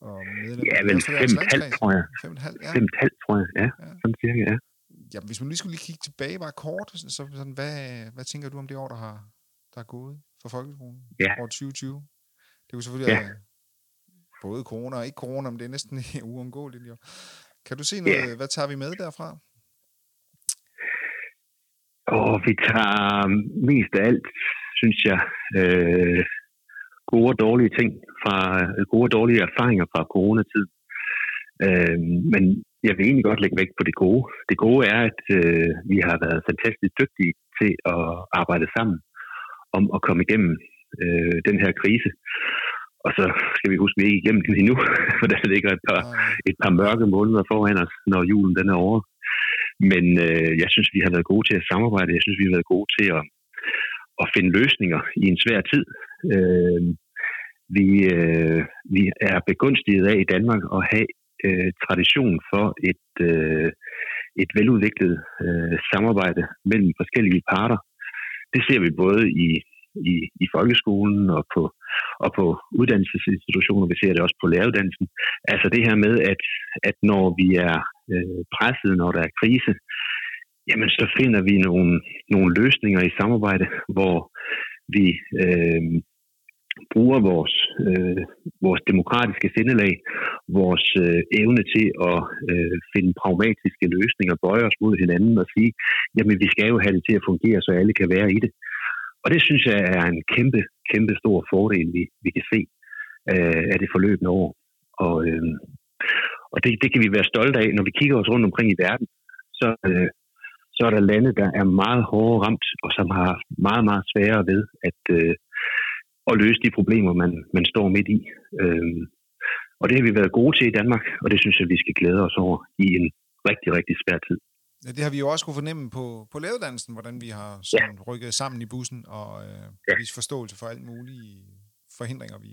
Og medlemmer, Ja, vel også for jeres 5,5 landskreds. tror jeg. 5,5, ja. 5,5 tror jeg. Ja, Ja. sådan cirka, ja. ja. Hvis man lige skulle lige kigge tilbage bare kort, så sådan, hvad, hvad tænker du om det år, der har der er gået for folkeskolen? Ja. År 2020. Det er jo selvfølgelig Ja. ja. både corona og ikke corona, men det er næsten <laughs> uundgåeligt. Jo. Kan du se noget, hvad tager vi med derfra? Og vi tager mest af alt, synes jeg, øh, gode og dårlige ting fra gode og dårlige erfaringer fra coronatiden. Øh, men jeg vil egentlig godt lægge vægt på det gode. Det gode er, at øh, vi har været fantastisk dygtige til at arbejde sammen om at komme igennem øh, den her krise. Og så skal vi huske, at vi er ikke igennem den endnu, <laughs> for der ligger et par, et par mørke måneder foran os, når julen den er over. Men øh, jeg synes, vi har været gode til at samarbejde. Jeg synes, vi har været gode til at, at finde løsninger i en svær tid. Øh, vi, øh, vi er begunstiget af i Danmark at have øh, tradition for et, øh, et veludviklet øh, samarbejde mellem forskellige parter. Det ser vi både i, i, i folkeskolen og på, og på uddannelsesinstitutioner. Vi ser det også på læreruddannelsen. Altså det her med, at, at når vi er øh, presset, når der er krise, jamen så finder vi nogle, nogle løsninger i samarbejde, hvor vi øh, bruger vores, øh, vores demokratiske sindelag, vores øh, evne til at øh, finde pragmatiske løsninger, bøje os mod hinanden og sige, jamen vi skal jo have det til at fungere, så alle kan være i det. Og det synes jeg er en kæmpe, kæmpe stor fordel, vi, vi kan se øh, af det forløbende år. Og, øh, og det, det kan vi være stolte af, når vi kigger os rundt omkring i verden, så, øh, så er der lande, der er meget hårdere ramt, og som har haft meget, meget sværere ved at, øh, at løse de problemer, man, man står midt i. Øh, og det har vi været gode til i Danmark, og det synes jeg, vi skal glæde os over i en rigtig, rigtig svær tid. Ja, det har vi jo også kunne fornemme på, på læreruddannelsen, hvordan vi har sådan ja. rykket sammen i bussen og øh, Ja. vist forståelse for alt mulige forhindringer, vi,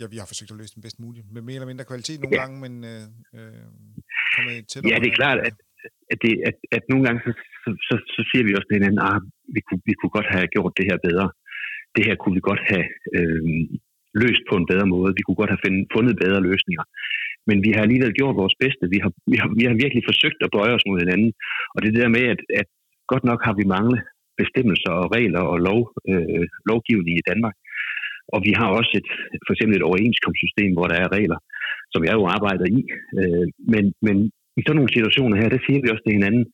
ja, vi har forsøgt at løse dem bedst muligt. Med mere eller mindre kvalitet nogle Ja. gange, men øh, øh, kommet tættere Ja, det er klart, at, at, det, at, at nogle gange, så, så, så, så siger vi også til hinanden, at vi kunne, vi kunne godt have gjort det her bedre. Det her kunne vi godt have øh, løst på en bedre måde. Vi kunne godt have find, fundet bedre løsninger. Men vi har alligevel gjort vores bedste. Vi har, vi har, vi har virkelig forsøgt at bøje os mod hinanden. Og det der med, at, at godt nok har vi manglet bestemmelser og regler og lov, øh, lovgivning i Danmark. Og vi har også et, for eksempel et overenskomstsystem, hvor der er regler, som jeg jo arbejder i. Øh, men, men i sådan nogle situationer her, der siger vi også til hinanden,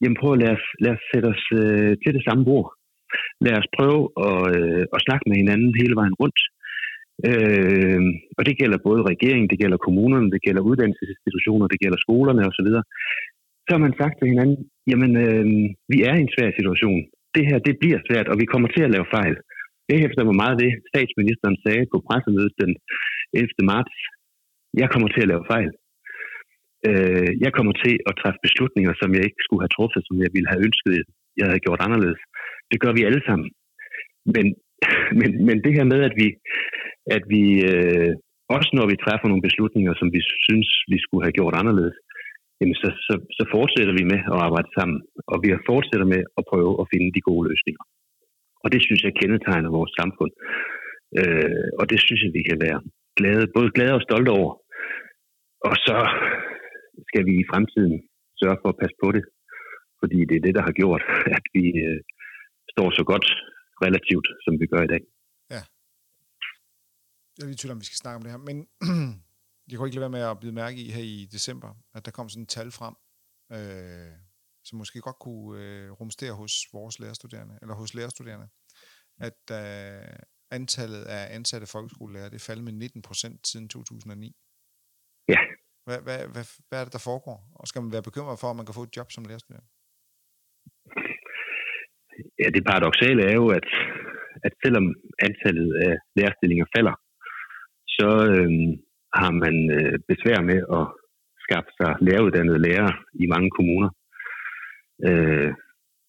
jamen prøv at lad os, lad os sætte os øh, til det samme bord. Lad os prøve at, øh, at snakke med hinanden hele vejen rundt. Øh, og det gælder både regeringen, det gælder kommunerne, det gælder uddannelsesinstitutioner, det gælder skolerne osv. Så har man sagt til hinanden, jamen øh, vi er i en svær situation. Det her, det bliver svært, og vi kommer til at lave fejl. Det hæfter mig meget ved, statsministeren sagde på pressemødet den 11. marts. Jeg kommer til at lave fejl. Øh, jeg kommer til at træffe beslutninger, som jeg ikke skulle have truffet, som jeg ville have ønsket, jeg havde gjort anderledes. Det gør vi alle sammen. Men, <laughs> men, men det her med, at vi, at vi øh, også når vi træffer nogle beslutninger, som vi synes, vi skulle have gjort anderledes, jamen så, så, så fortsætter vi med at arbejde sammen, og vi fortsætter med at prøve at finde de gode løsninger. Og det synes jeg kendetegner vores samfund. Øh, og det synes jeg, vi kan være glade, både glade og stolte over. Og så skal vi i fremtiden sørge for at passe på det, fordi det er det, der har gjort, at vi øh, står så godt relativt, som vi gør i dag. Jeg er lige i tvivl om, vi skal snakke om det her, men <clears throat> jeg kunne ikke lade være med at blive mærke i her i december, at der kom sådan et tal frem, øh, som måske godt kunne øh, rumstere hos vores lærerstuderende, eller hos lærerstuderende, at øh, antallet af ansatte folkeskolelærer, det faldet med 19 procent siden 2009. Ja. Hvad, hvad, hvad, hvad er det, der foregår? Og skal man være bekymret for, at man kan få et job som lærerstuderende? Ja, det paradoxale er jo, at, at selvom antallet af lærerstillinger falder, så øh, har man øh, besvær med at skaffe sig læreruddannede lærere i mange kommuner. Øh,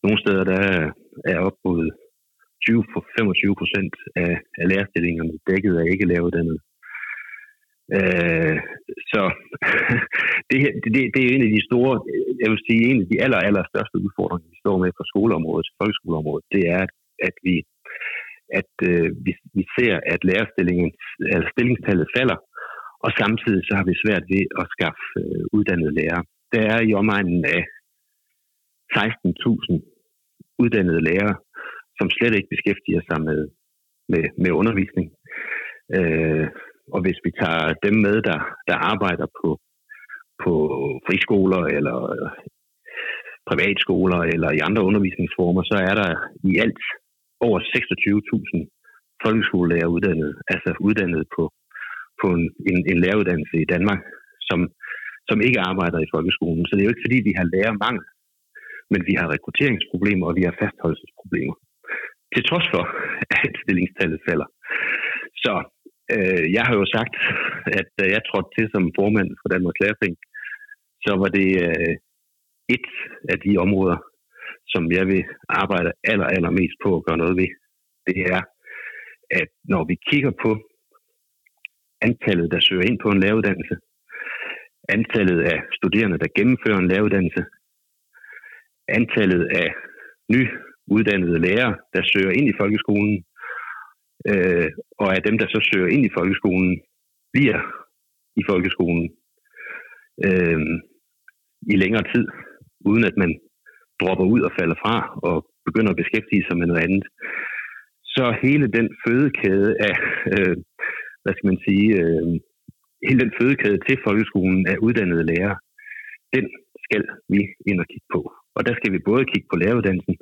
nogle steder der er op mod 20-25 procent af, af lærerstillingerne dækket af ikke læreruddannede. Øh, så <laughs> det, det, det er en af de store, jeg vil sige, en af de aller, aller største udfordringer, vi står med på skoleområdet, folkeskoleområdet, det er, at vi, at, øh, vi, vi ser, at lærerstillingen, altså stillingstallet falder, og samtidig så har vi svært ved at skaffe øh, uddannede lærere. Der er i omegnen af 16.000 uddannede lærere, som slet ikke beskæftiger sig med, med, med undervisning. Øh, og hvis vi tager dem med, der, der arbejder på, på friskoler eller øh, privatskoler eller i andre undervisningsformer, så er der i alt over 26.000 folkeskolelærer uddannet, altså uddannet på, på en, en, en læreruddannelse i Danmark, som, som ikke arbejder i folkeskolen. Så det er jo ikke fordi, vi har lærermangel, men vi har rekrutteringsproblemer, og vi har fastholdelsesproblemer. Til trods for, at stillingstallet falder. Så øh, jeg har jo sagt, at da jeg trådte til som formand for Danmarks Lærerfing, så var det øh, et af de områder, som jeg vil arbejde aller, aller mest på at gøre noget ved. Det er, at når vi kigger på antallet, der søger ind på en læreruddannelse, antallet af studerende, der gennemfører en læreruddannelse, antallet af nyuddannede lærere, der søger ind i folkeskolen, øh, og af dem, der så søger ind i folkeskolen, bliver i folkeskolen øh, i længere tid, uden at man dropper ud og falder fra og begynder at beskæftige sig med noget andet. Så hele den fødekæde af, øh, hvad skal man sige, øh, hele den fødekæde til folkeskolen af uddannede lærere, den skal vi ind og kigge på. Og der skal vi både kigge på læreruddannelsen,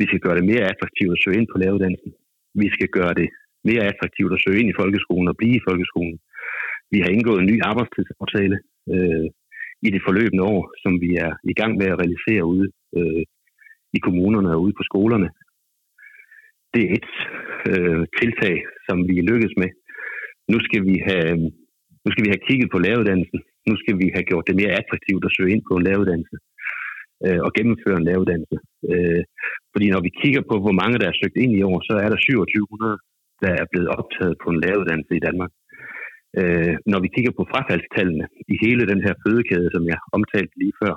vi skal gøre det mere attraktivt at søge ind på læreruddannelsen, vi skal gøre det mere attraktivt at søge ind i folkeskolen og blive i folkeskolen. Vi har indgået en ny arbejdstidsaftale øh, i det forløbende år, som vi er i gang med at realisere ude øh, i kommunerne og ude på skolerne. Det er et øh, tiltag, som vi er lykkes med. Nu skal vi have, øh, nu skal vi have kigget på læreruddannelsen. Nu skal vi have gjort det mere attraktivt at søge ind på en læreruddannelse øh, og gennemføre en læreruddannelse. Øh, fordi når vi kigger på, hvor mange der er søgt ind i år, så er der 2700, der er blevet optaget på en læreruddannelse i Danmark. Øh, når vi kigger på frafaldstallene i hele den her fødekæde, som jeg omtalte lige før,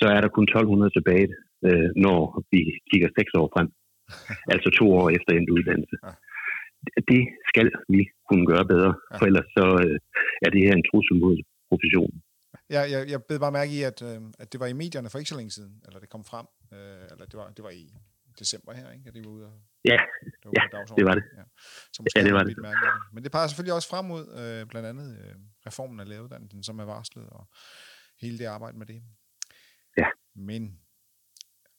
så er der kun 1200 tilbage, øh, når vi kigger seks år frem. <laughs> altså to år efter endt uddannelse. Det skal vi kunne gøre bedre, for ellers så øh, er det her en trussel mod professionen. Ja, jeg, jeg bed bare mærke i, at, øh, at det var i medierne for ikke så længe siden, eller det kom frem, øh, eller det var, det var i december her, ikke? At det var ude og, Ja, det var, ja det var det. Ja. Så Ja, det var det. Mærke. Men det peger selvfølgelig også frem mod øh, blandt andet øh, reformen af læreruddannelsen, som er varslet, og hele det arbejde med det. Ja. Men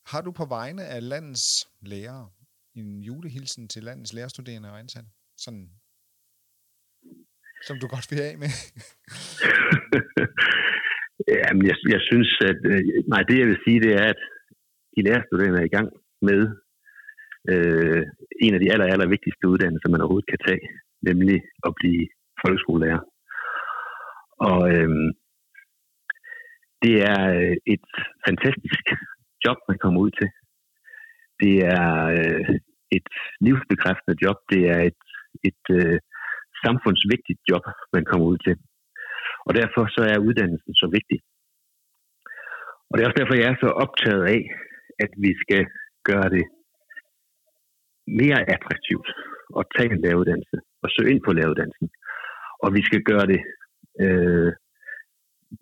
har du på vegne af landets lærere en julehilsen til landets lærerstuderende og ansatte? Sådan, som du godt vil af med? <laughs> <laughs> Jamen, jeg, jeg synes, at øh, nej, det jeg vil sige, det er, at de lærerstuderende er i gang med øh, en af de aller, aller vigtigste uddannelser, man overhovedet kan tage, nemlig at blive folkeskolelærer. Og øh, det er øh, et fantastisk job, man kommer ud til. Det er øh, et livsbekræftende job. Det er et, et øh, samfundsvigtigt job, man kommer ud til. Og derfor så er uddannelsen så vigtig. Og det er også derfor, jeg er så optaget af, at vi skal gøre det mere attraktivt at tage en læreruddannelse og søge ind på læreruddannelsen. Og vi skal gøre det øh,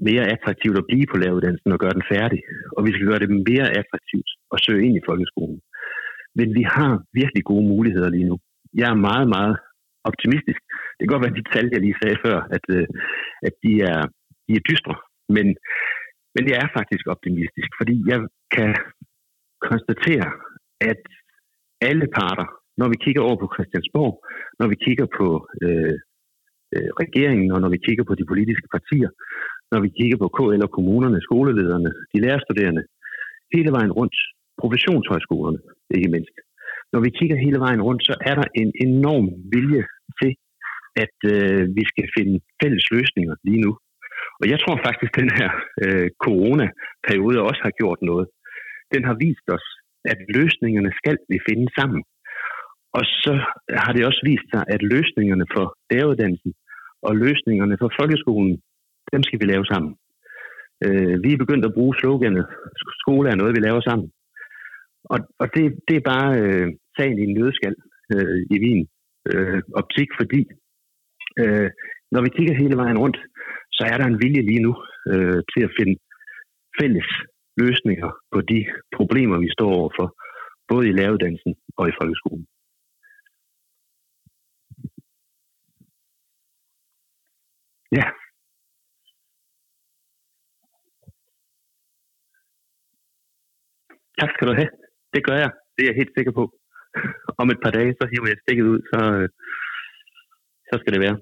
mere attraktivt at blive på læreruddannelsen og gøre den færdig. Og vi skal gøre det mere attraktivt at søge ind i folkeskolen. Men vi har virkelig gode muligheder lige nu. Jeg er meget, meget optimistisk. Det kan godt være, at de tal, jeg lige sagde før, at, øh, at de, er, de er dystre. Men, men jeg er faktisk optimistisk, fordi jeg kan konstatere, at alle parter, når vi kigger over på Christiansborg, når vi kigger på øh, øh, regeringen, og når vi kigger på de politiske partier, når vi kigger på KL og kommunerne, skolelederne, de lærerstuderende, hele vejen rundt, professionshøjskolerne ikke mindst. Når vi kigger hele vejen rundt, så er der en enorm vilje til at øh, vi skal finde fælles løsninger lige nu. Og jeg tror faktisk, at den her øh, corona-periode også har gjort noget. Den har vist os, at løsningerne skal vi finde sammen. Og så har det også vist sig, at løsningerne for læreruddannelsen og løsningerne for folkeskolen, dem skal vi lave sammen. Øh, vi er begyndt at bruge sloganet, skole er noget, vi laver sammen. Og, og det, det er bare øh, sagen i en nødskal øh, i min øh, optik, fordi øh, når vi kigger hele vejen rundt, så er der en vilje lige nu øh, til at finde fælles løsninger på de problemer, vi står overfor, både i læreruddannelsen og i folkeskolen. Ja. Tak skal du have. Det gør jeg. Det er jeg helt sikker på. Om et par dage, så hiver jeg stikket ud, så, øh, så skal det være.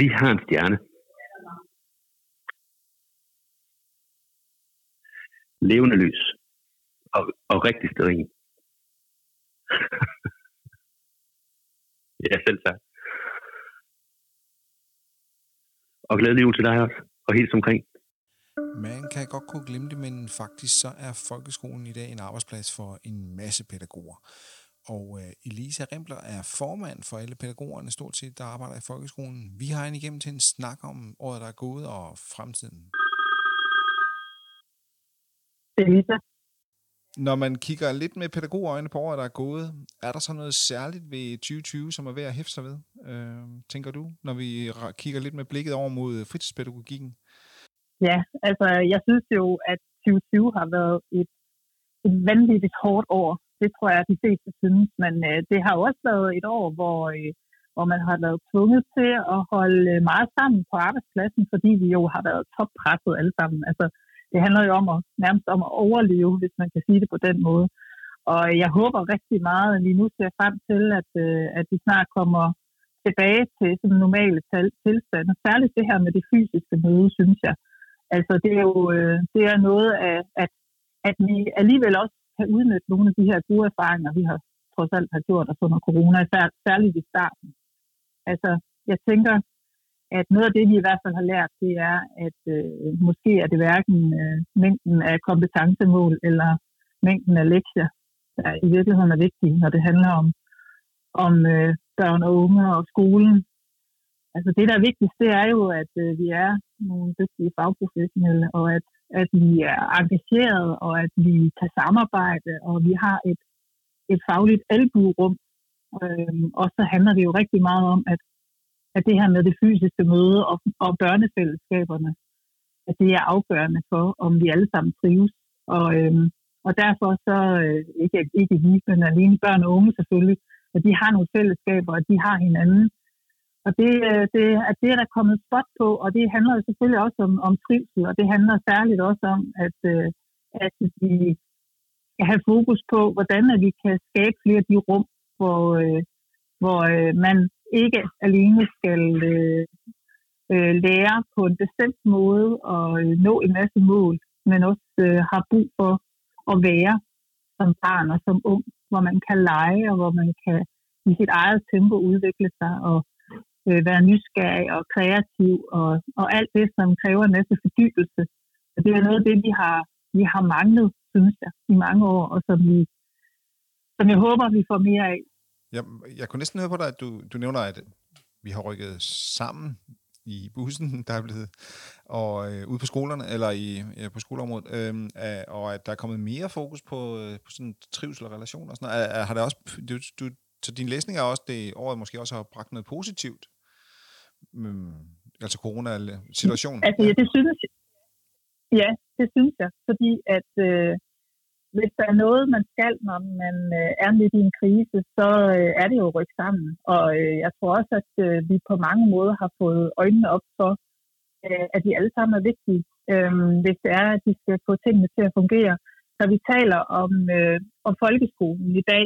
Vi har en stjerne. Levende lys. Og, og rigtig sterin. <laughs> ja, selv tak. Og glædelig jul til dig også. Og helt omkring. Man kan godt kunne glemme det, men faktisk så er folkeskolen i dag en arbejdsplads for en masse pædagoger. Og øh, Elisa Rempler er formand for alle pædagogerne, stort set, der arbejder i folkeskolen. Vi har en igennem til en snak om året, der er gået, og fremtiden. Elisa. Når man kigger lidt med pædagogøjne på året, der er gået, er der så noget særligt ved 2020, som er værd at hæfte sig ved, øh, tænker du, når vi kigger lidt med blikket over mod fritidspædagogikken? Ja, altså jeg synes jo, at 2020 har været et, et vanvittigt hårdt år. Det tror jeg, at de fleste synes, men øh, det har også været et år, hvor, øh, hvor man har været tvunget til at holde øh, meget sammen på arbejdspladsen, fordi vi jo har været toppresset alle sammen. Altså, det handler jo om at, nærmest om at overleve, hvis man kan sige det på den måde. Og øh, jeg håber rigtig meget, at vi nu ser frem til, at, øh, at vi snart kommer tilbage til sådan normale tilstande. Særligt det her med det fysiske møde, synes jeg. Altså det er jo øh, det er noget af, at, at vi alligevel også kan udnytte nogle af de her gode erfaringer, vi har trods alt har gjort os under corona, særligt i starten. Altså jeg tænker, at noget af det, vi i hvert fald har lært, det er, at øh, måske er det hverken øh, mængden af kompetencemål eller mængden af lektier, der i virkeligheden er vigtige, når det handler om, om øh, børn og unge og skolen. Altså det, der er vigtigst, det er jo, at øh, vi er nogle dygtige fagprofessionelle, og at, at vi er engageret, og at vi kan samarbejde, og vi har et, et fagligt albuerum. Øhm, og så handler det jo rigtig meget om, at, at det her med det fysiske møde og, og børnefællesskaberne, at det er afgørende for, om vi alle sammen trives. Og, øhm, og derfor så, øh, ikke, ikke vi, men alene børn og unge selvfølgelig, at de har nogle fællesskaber, og de har hinanden, og det, øh, det, at det er der kommet spot på, og det handler selvfølgelig også om, om trivsel, og det handler særligt også om, at, øh, at vi skal have fokus på, hvordan at vi kan skabe flere af de rum, hvor, øh, hvor man ikke alene skal lære på en bestemt måde og nå en masse mål, men også har brug for at være som barn og som ung, hvor man kan lege, og hvor man kan i sit eget tempo udvikle sig og øh, være nysgerrig og kreativ og, og alt det, som kræver en masse fordybelse. Og det er noget af det, vi har, vi har manglet, synes jeg, i mange år, og som, vi, som jeg håber, vi får mere af. Jeg, jeg kunne næsten høre på dig, at du, du nævner, at vi har rykket sammen i bussen, <laughs> der er blevet, og øh, ude på skolerne, eller i, ja, på skoleområdet, øh, og at der er kommet mere fokus på, øh, på sådan trivsel og relationer og sådan noget. Har det også, du, du, så din læsning er også, det året måske også har bragt noget positivt altså corona-situationen? Altså, ja, det synes jeg. Ja, det synes jeg, fordi at øh, hvis der er noget, man skal, når man øh, er midt i en krise, så øh, er det jo ryk sammen. Og øh, jeg tror også, at øh, vi på mange måder har fået øjnene op for, øh, at de alle sammen er vigtige, øh, hvis det er, at de skal få tingene til at fungere. Når vi taler om, øh, om folkeskolen i dag,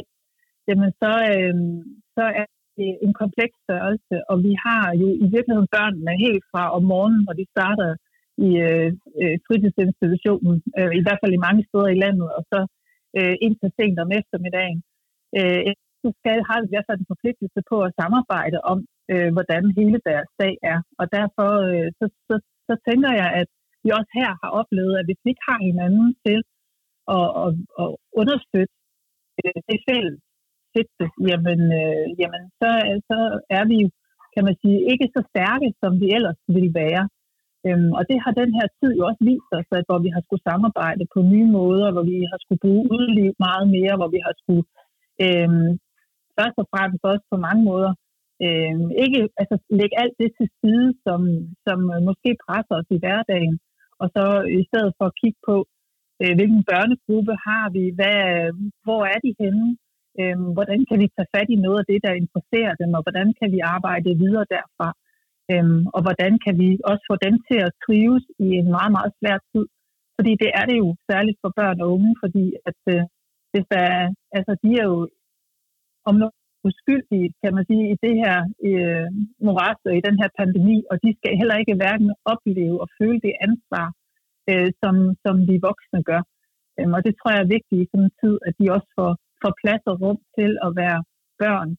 jamen så, øh, så er Øh, en kompleks størrelse, og vi har jo i virkeligheden børnene helt fra om morgenen, når de starter i øh, øh fritidsinstitutionen, øh, i hvert fald i mange steder i landet, og så øh, indtil sent om eftermiddagen. øh, så skal, har vi i hvert fald en forpligtelse på at samarbejde om, øh, hvordan hele deres dag er. Og derfor øh, så, så, så tænker jeg, at vi også her har oplevet, at hvis vi ikke har hinanden til at, at, at understøtte øh, det fælles sigte, jamen, øh, jamen så, så er vi jo, kan man sige, ikke så stærke, som vi ellers ville være. Øhm, og det har den her tid jo også vist os, at hvor vi har skulle samarbejde på nye måder, hvor vi har skulle bruge udliv meget mere, hvor vi har skulle øhm, først og fremmest også på mange måder øh, ikke altså, lægge alt det til side, som, som øh, måske presser os i hverdagen, og så i stedet for at kigge på, øh, hvilken børnegruppe har vi, hvad, hvor er de henne, øhm, hvordan kan vi tage fat i noget af det, der interesserer dem, og hvordan kan vi arbejde videre derfra. Øhm, og hvordan kan vi også få dem til at trives i en meget, meget svær tid. Fordi det er det jo særligt for børn og unge, fordi at øh, hvis der, altså, de er jo om noget uskyldige, kan man sige, i det her øh, moras og i den her pandemi, og de skal heller ikke hverken opleve og føle det ansvar, øh, som, som vi voksne gør. Øhm, og det tror jeg er vigtigt i sådan en tid, at de også får, får plads og rum til at være børn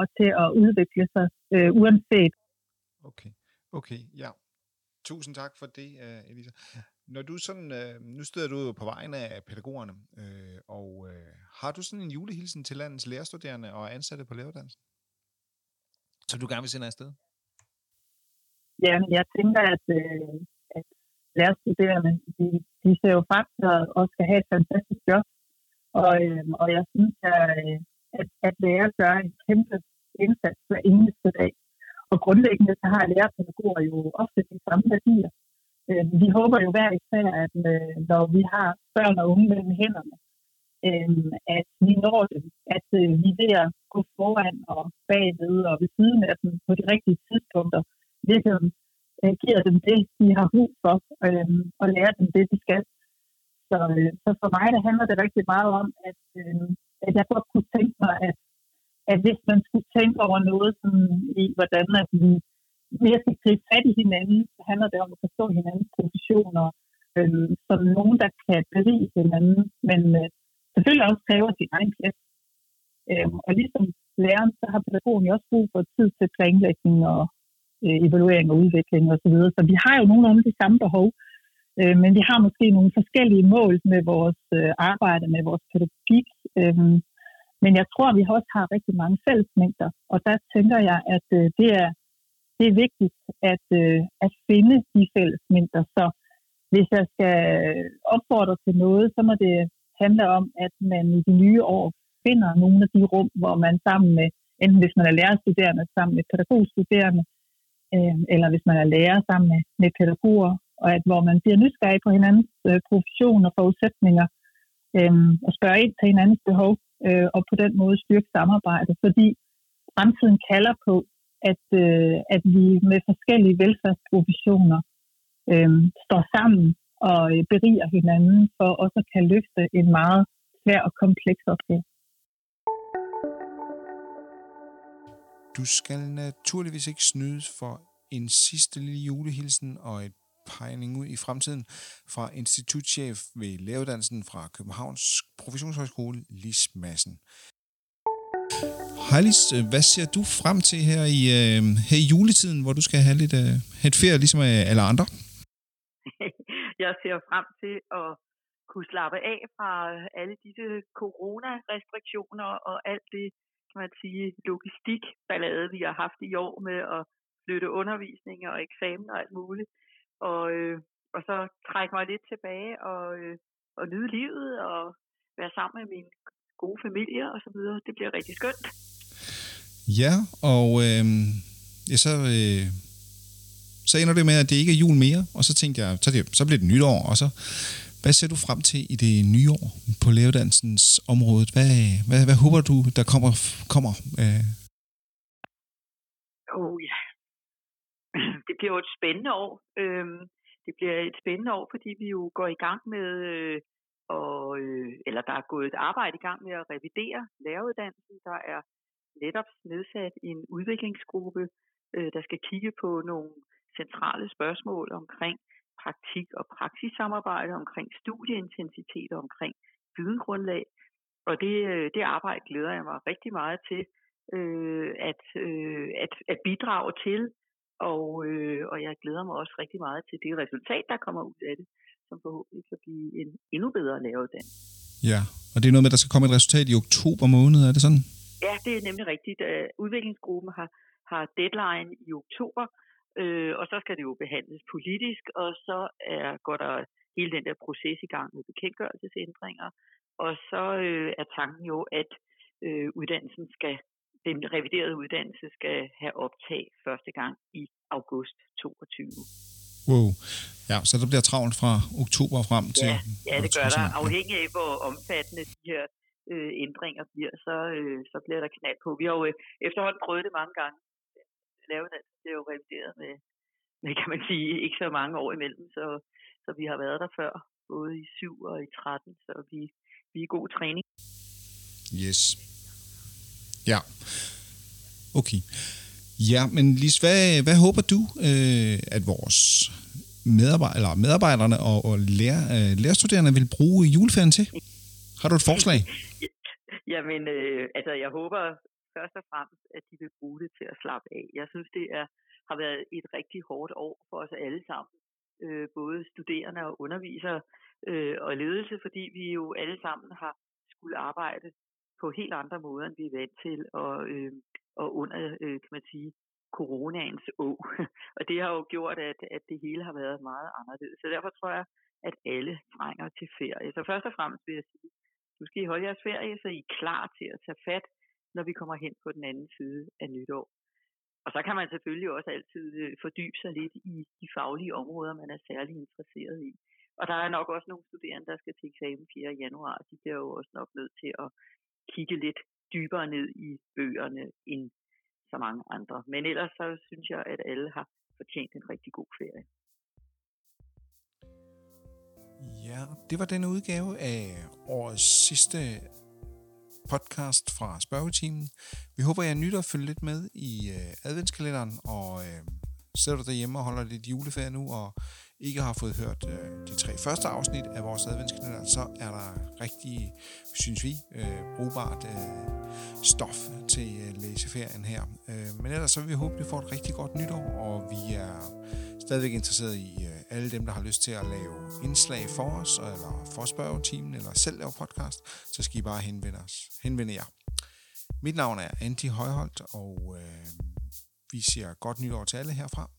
og til at udvikle sig, øh, uanset Okay, okay, ja. Tusind tak for det, uh, Elisa. Når du sådan, uh, nu støder du jo på vegne af pædagogerne, uh, og uh, har du sådan en julehilsen til landets lærerstuderende og ansatte på læreruddannelsen, som du gerne vil sende afsted? Ja, jeg tænker, at, uh, at lærerstuderende, de, de ser jo frem til at og skal have et fantastisk job, og, øh, og jeg synes, at, øh, at, at lærer gør en kæmpe indsats hver eneste dag og grundlæggende så har lærerpædagoger jo ofte de samme værdier. Øh, vi håber jo hver især, at øh, når vi har børn og unge mellem hænderne, øh, at vi når dem, at øh, vi ved at gå foran og bagved og ved siden af dem på de rigtige tidspunkter, virkelig øh, giver dem det, de har brug for, øhm, og lærer dem det, de skal. Så, øh, så for mig der handler det rigtig meget om, at, øh, at jeg godt kunne tænke mig, at at hvis man skulle tænke over noget sådan, i, hvordan at vi mere skal gribe fat i hinanden, så handler det om at forstå hinandens positioner, øh, som nogen, der kan berige hinanden, men øh, selvfølgelig også kræver sin egen plads. Øh, og ligesom læreren, så har pædagogen jo også brug for tid til planlægning og øh, evaluering og udvikling osv. Så, videre. så vi har jo nogenlunde de samme behov, øh, men vi har måske nogle forskellige mål med vores øh, arbejde, med vores pædagogik. Øh, men jeg tror, vi også har rigtig mange fællesmængder, og der tænker jeg, at øh, det, er, det er vigtigt at, øh, at finde de fællesmængder. Så hvis jeg skal opfordre til noget, så må det handle om, at man i de nye år finder nogle af de rum, hvor man sammen med, enten hvis man er lærerstuderende, sammen med pædagogstuderende, øh, eller hvis man er lærer sammen med, med pædagoger, og at hvor man bliver nysgerrig på hinandens øh, profession og forudsætninger, øh, og spørger ind til hinandens behov, øh, og på den måde styrke samarbejdet, fordi fremtiden kalder på, at, øh, at vi med forskellige velfærdsprofessioner øh, står sammen og øh, beriger hinanden for også at kan løfte en meget svær og kompleks opgave. Du skal naturligvis ikke snydes for en sidste lille julehilsen og et pegning ud i fremtiden fra institutchef ved læreruddannelsen fra Københavns Professionshøjskole, Lis Madsen. Hej Lis, hvad ser du frem til her i, øh, her i juletiden, hvor du skal have lidt øh, et ferie, ligesom øh, alle andre? <laughs> Jeg ser frem til at kunne slappe af fra øh, alle disse coronarestriktioner og alt det, kan man sige, logistikballade, vi har haft i år med at flytte undervisning og eksamen og alt muligt og, øh, og så trække mig lidt tilbage og, øh, og nyde livet og være sammen med min gode familie og så videre. Det bliver rigtig skønt. Ja, og øh, ja, så, øh, så ender det med, at det ikke er jul mere, og så tænkte jeg, så, det, så bliver det nytår, og så, hvad ser du frem til i det nye år på læreruddannelsens område? Hvad, hvad, hvad håber du, der kommer? kommer øh? Oh ja, det bliver jo et spændende år. Øhm, det bliver et spændende år, fordi vi jo går i gang med, øh, og, øh, eller der er gået et arbejde i gang med at revidere læreruddannelsen. Der er netop nedsat en udviklingsgruppe, øh, der skal kigge på nogle centrale spørgsmål omkring praktik og praksissamarbejde, omkring studieintensitet og omkring videngrundlag. og det, øh, det arbejde glæder jeg mig rigtig meget til øh, at, øh, at, at bidrage til, og, øh, og jeg glæder mig også rigtig meget til det resultat, der kommer ud af det, som forhåbentlig kan blive en endnu bedre læreruddannelse. Ja, og det er noget med, at der skal komme et resultat i oktober måned, er det sådan? Ja, det er nemlig rigtigt. Udviklingsgruppen har, har deadline i oktober, øh, og så skal det jo behandles politisk, og så er, går der hele den der proces i gang med bekendtgørelsesændringer, og så øh, er tanken jo, at øh, uddannelsen skal, den reviderede uddannelse skal have optag første gang i august 22. Wow. Ja, så der bliver travlt fra oktober frem til... Ja, ja det gør der. Afhængig af, hvor omfattende de her øh, ændringer bliver, så, øh, så bliver der knald på. Vi har jo øh, efterhånden prøvet det mange gange. Lavet det er jo revideret med, med, kan man sige, ikke så mange år imellem, så, så vi har været der før, både i 7 og i 13, så vi, vi er god træning. Yes. Ja. Okay. Ja, men Lis, hvad, hvad håber du, øh, at vores medarbejder, eller medarbejderne og, og lærer, øh, lærerstuderende vil bruge juleferien til? Har du et forslag? <laughs> Jamen, øh, altså jeg håber først og fremmest, at de vil bruge det til at slappe af. Jeg synes, det er, har været et rigtig hårdt år for os alle sammen. Øh, både studerende og undervisere øh, og ledelse, fordi vi jo alle sammen har skulle arbejde på helt andre måder, end vi er vant til, og, øh, og under, øh, kan man sige, coronaens å. <laughs> og det har jo gjort, at, at det hele har været meget anderledes. Så derfor tror jeg, at alle trænger til ferie. Så først og fremmest vil jeg sige, nu skal I holde jeres ferie, så I er klar til at tage fat, når vi kommer hen på den anden side af nytår. Og så kan man selvfølgelig også altid øh, fordybe sig lidt i de faglige områder, man er særlig interesseret i. Og der er nok også nogle studerende, der skal til eksamen 4. januar. De bliver jo også nok nødt til at kigge lidt dybere ned i bøgerne end så mange andre. Men ellers så synes jeg, at alle har fortjent en rigtig god ferie. Ja, det var denne udgave af årets sidste podcast fra spørgetimen. Vi håber, jeg nytter at følge lidt med i øh, adventskalenderen, og øh, sidder du derhjemme og holder lidt juleferie nu, og ikke har fået hørt øh, de tre første afsnit af vores adventskalender, så er der rigtig, synes vi, øh, brugbart øh, stof til øh, læseferien her. Øh, men ellers så vil vi håbe, at vi får et rigtig godt nytår, og vi er stadigvæk interesseret i øh, alle dem, der har lyst til at lave indslag for os, eller for spørgetimen, eller selv lave podcast, så skal I bare henvende, os, henvende jer. Mit navn er Andy Højholdt, og øh, vi siger godt nytår til alle herfra.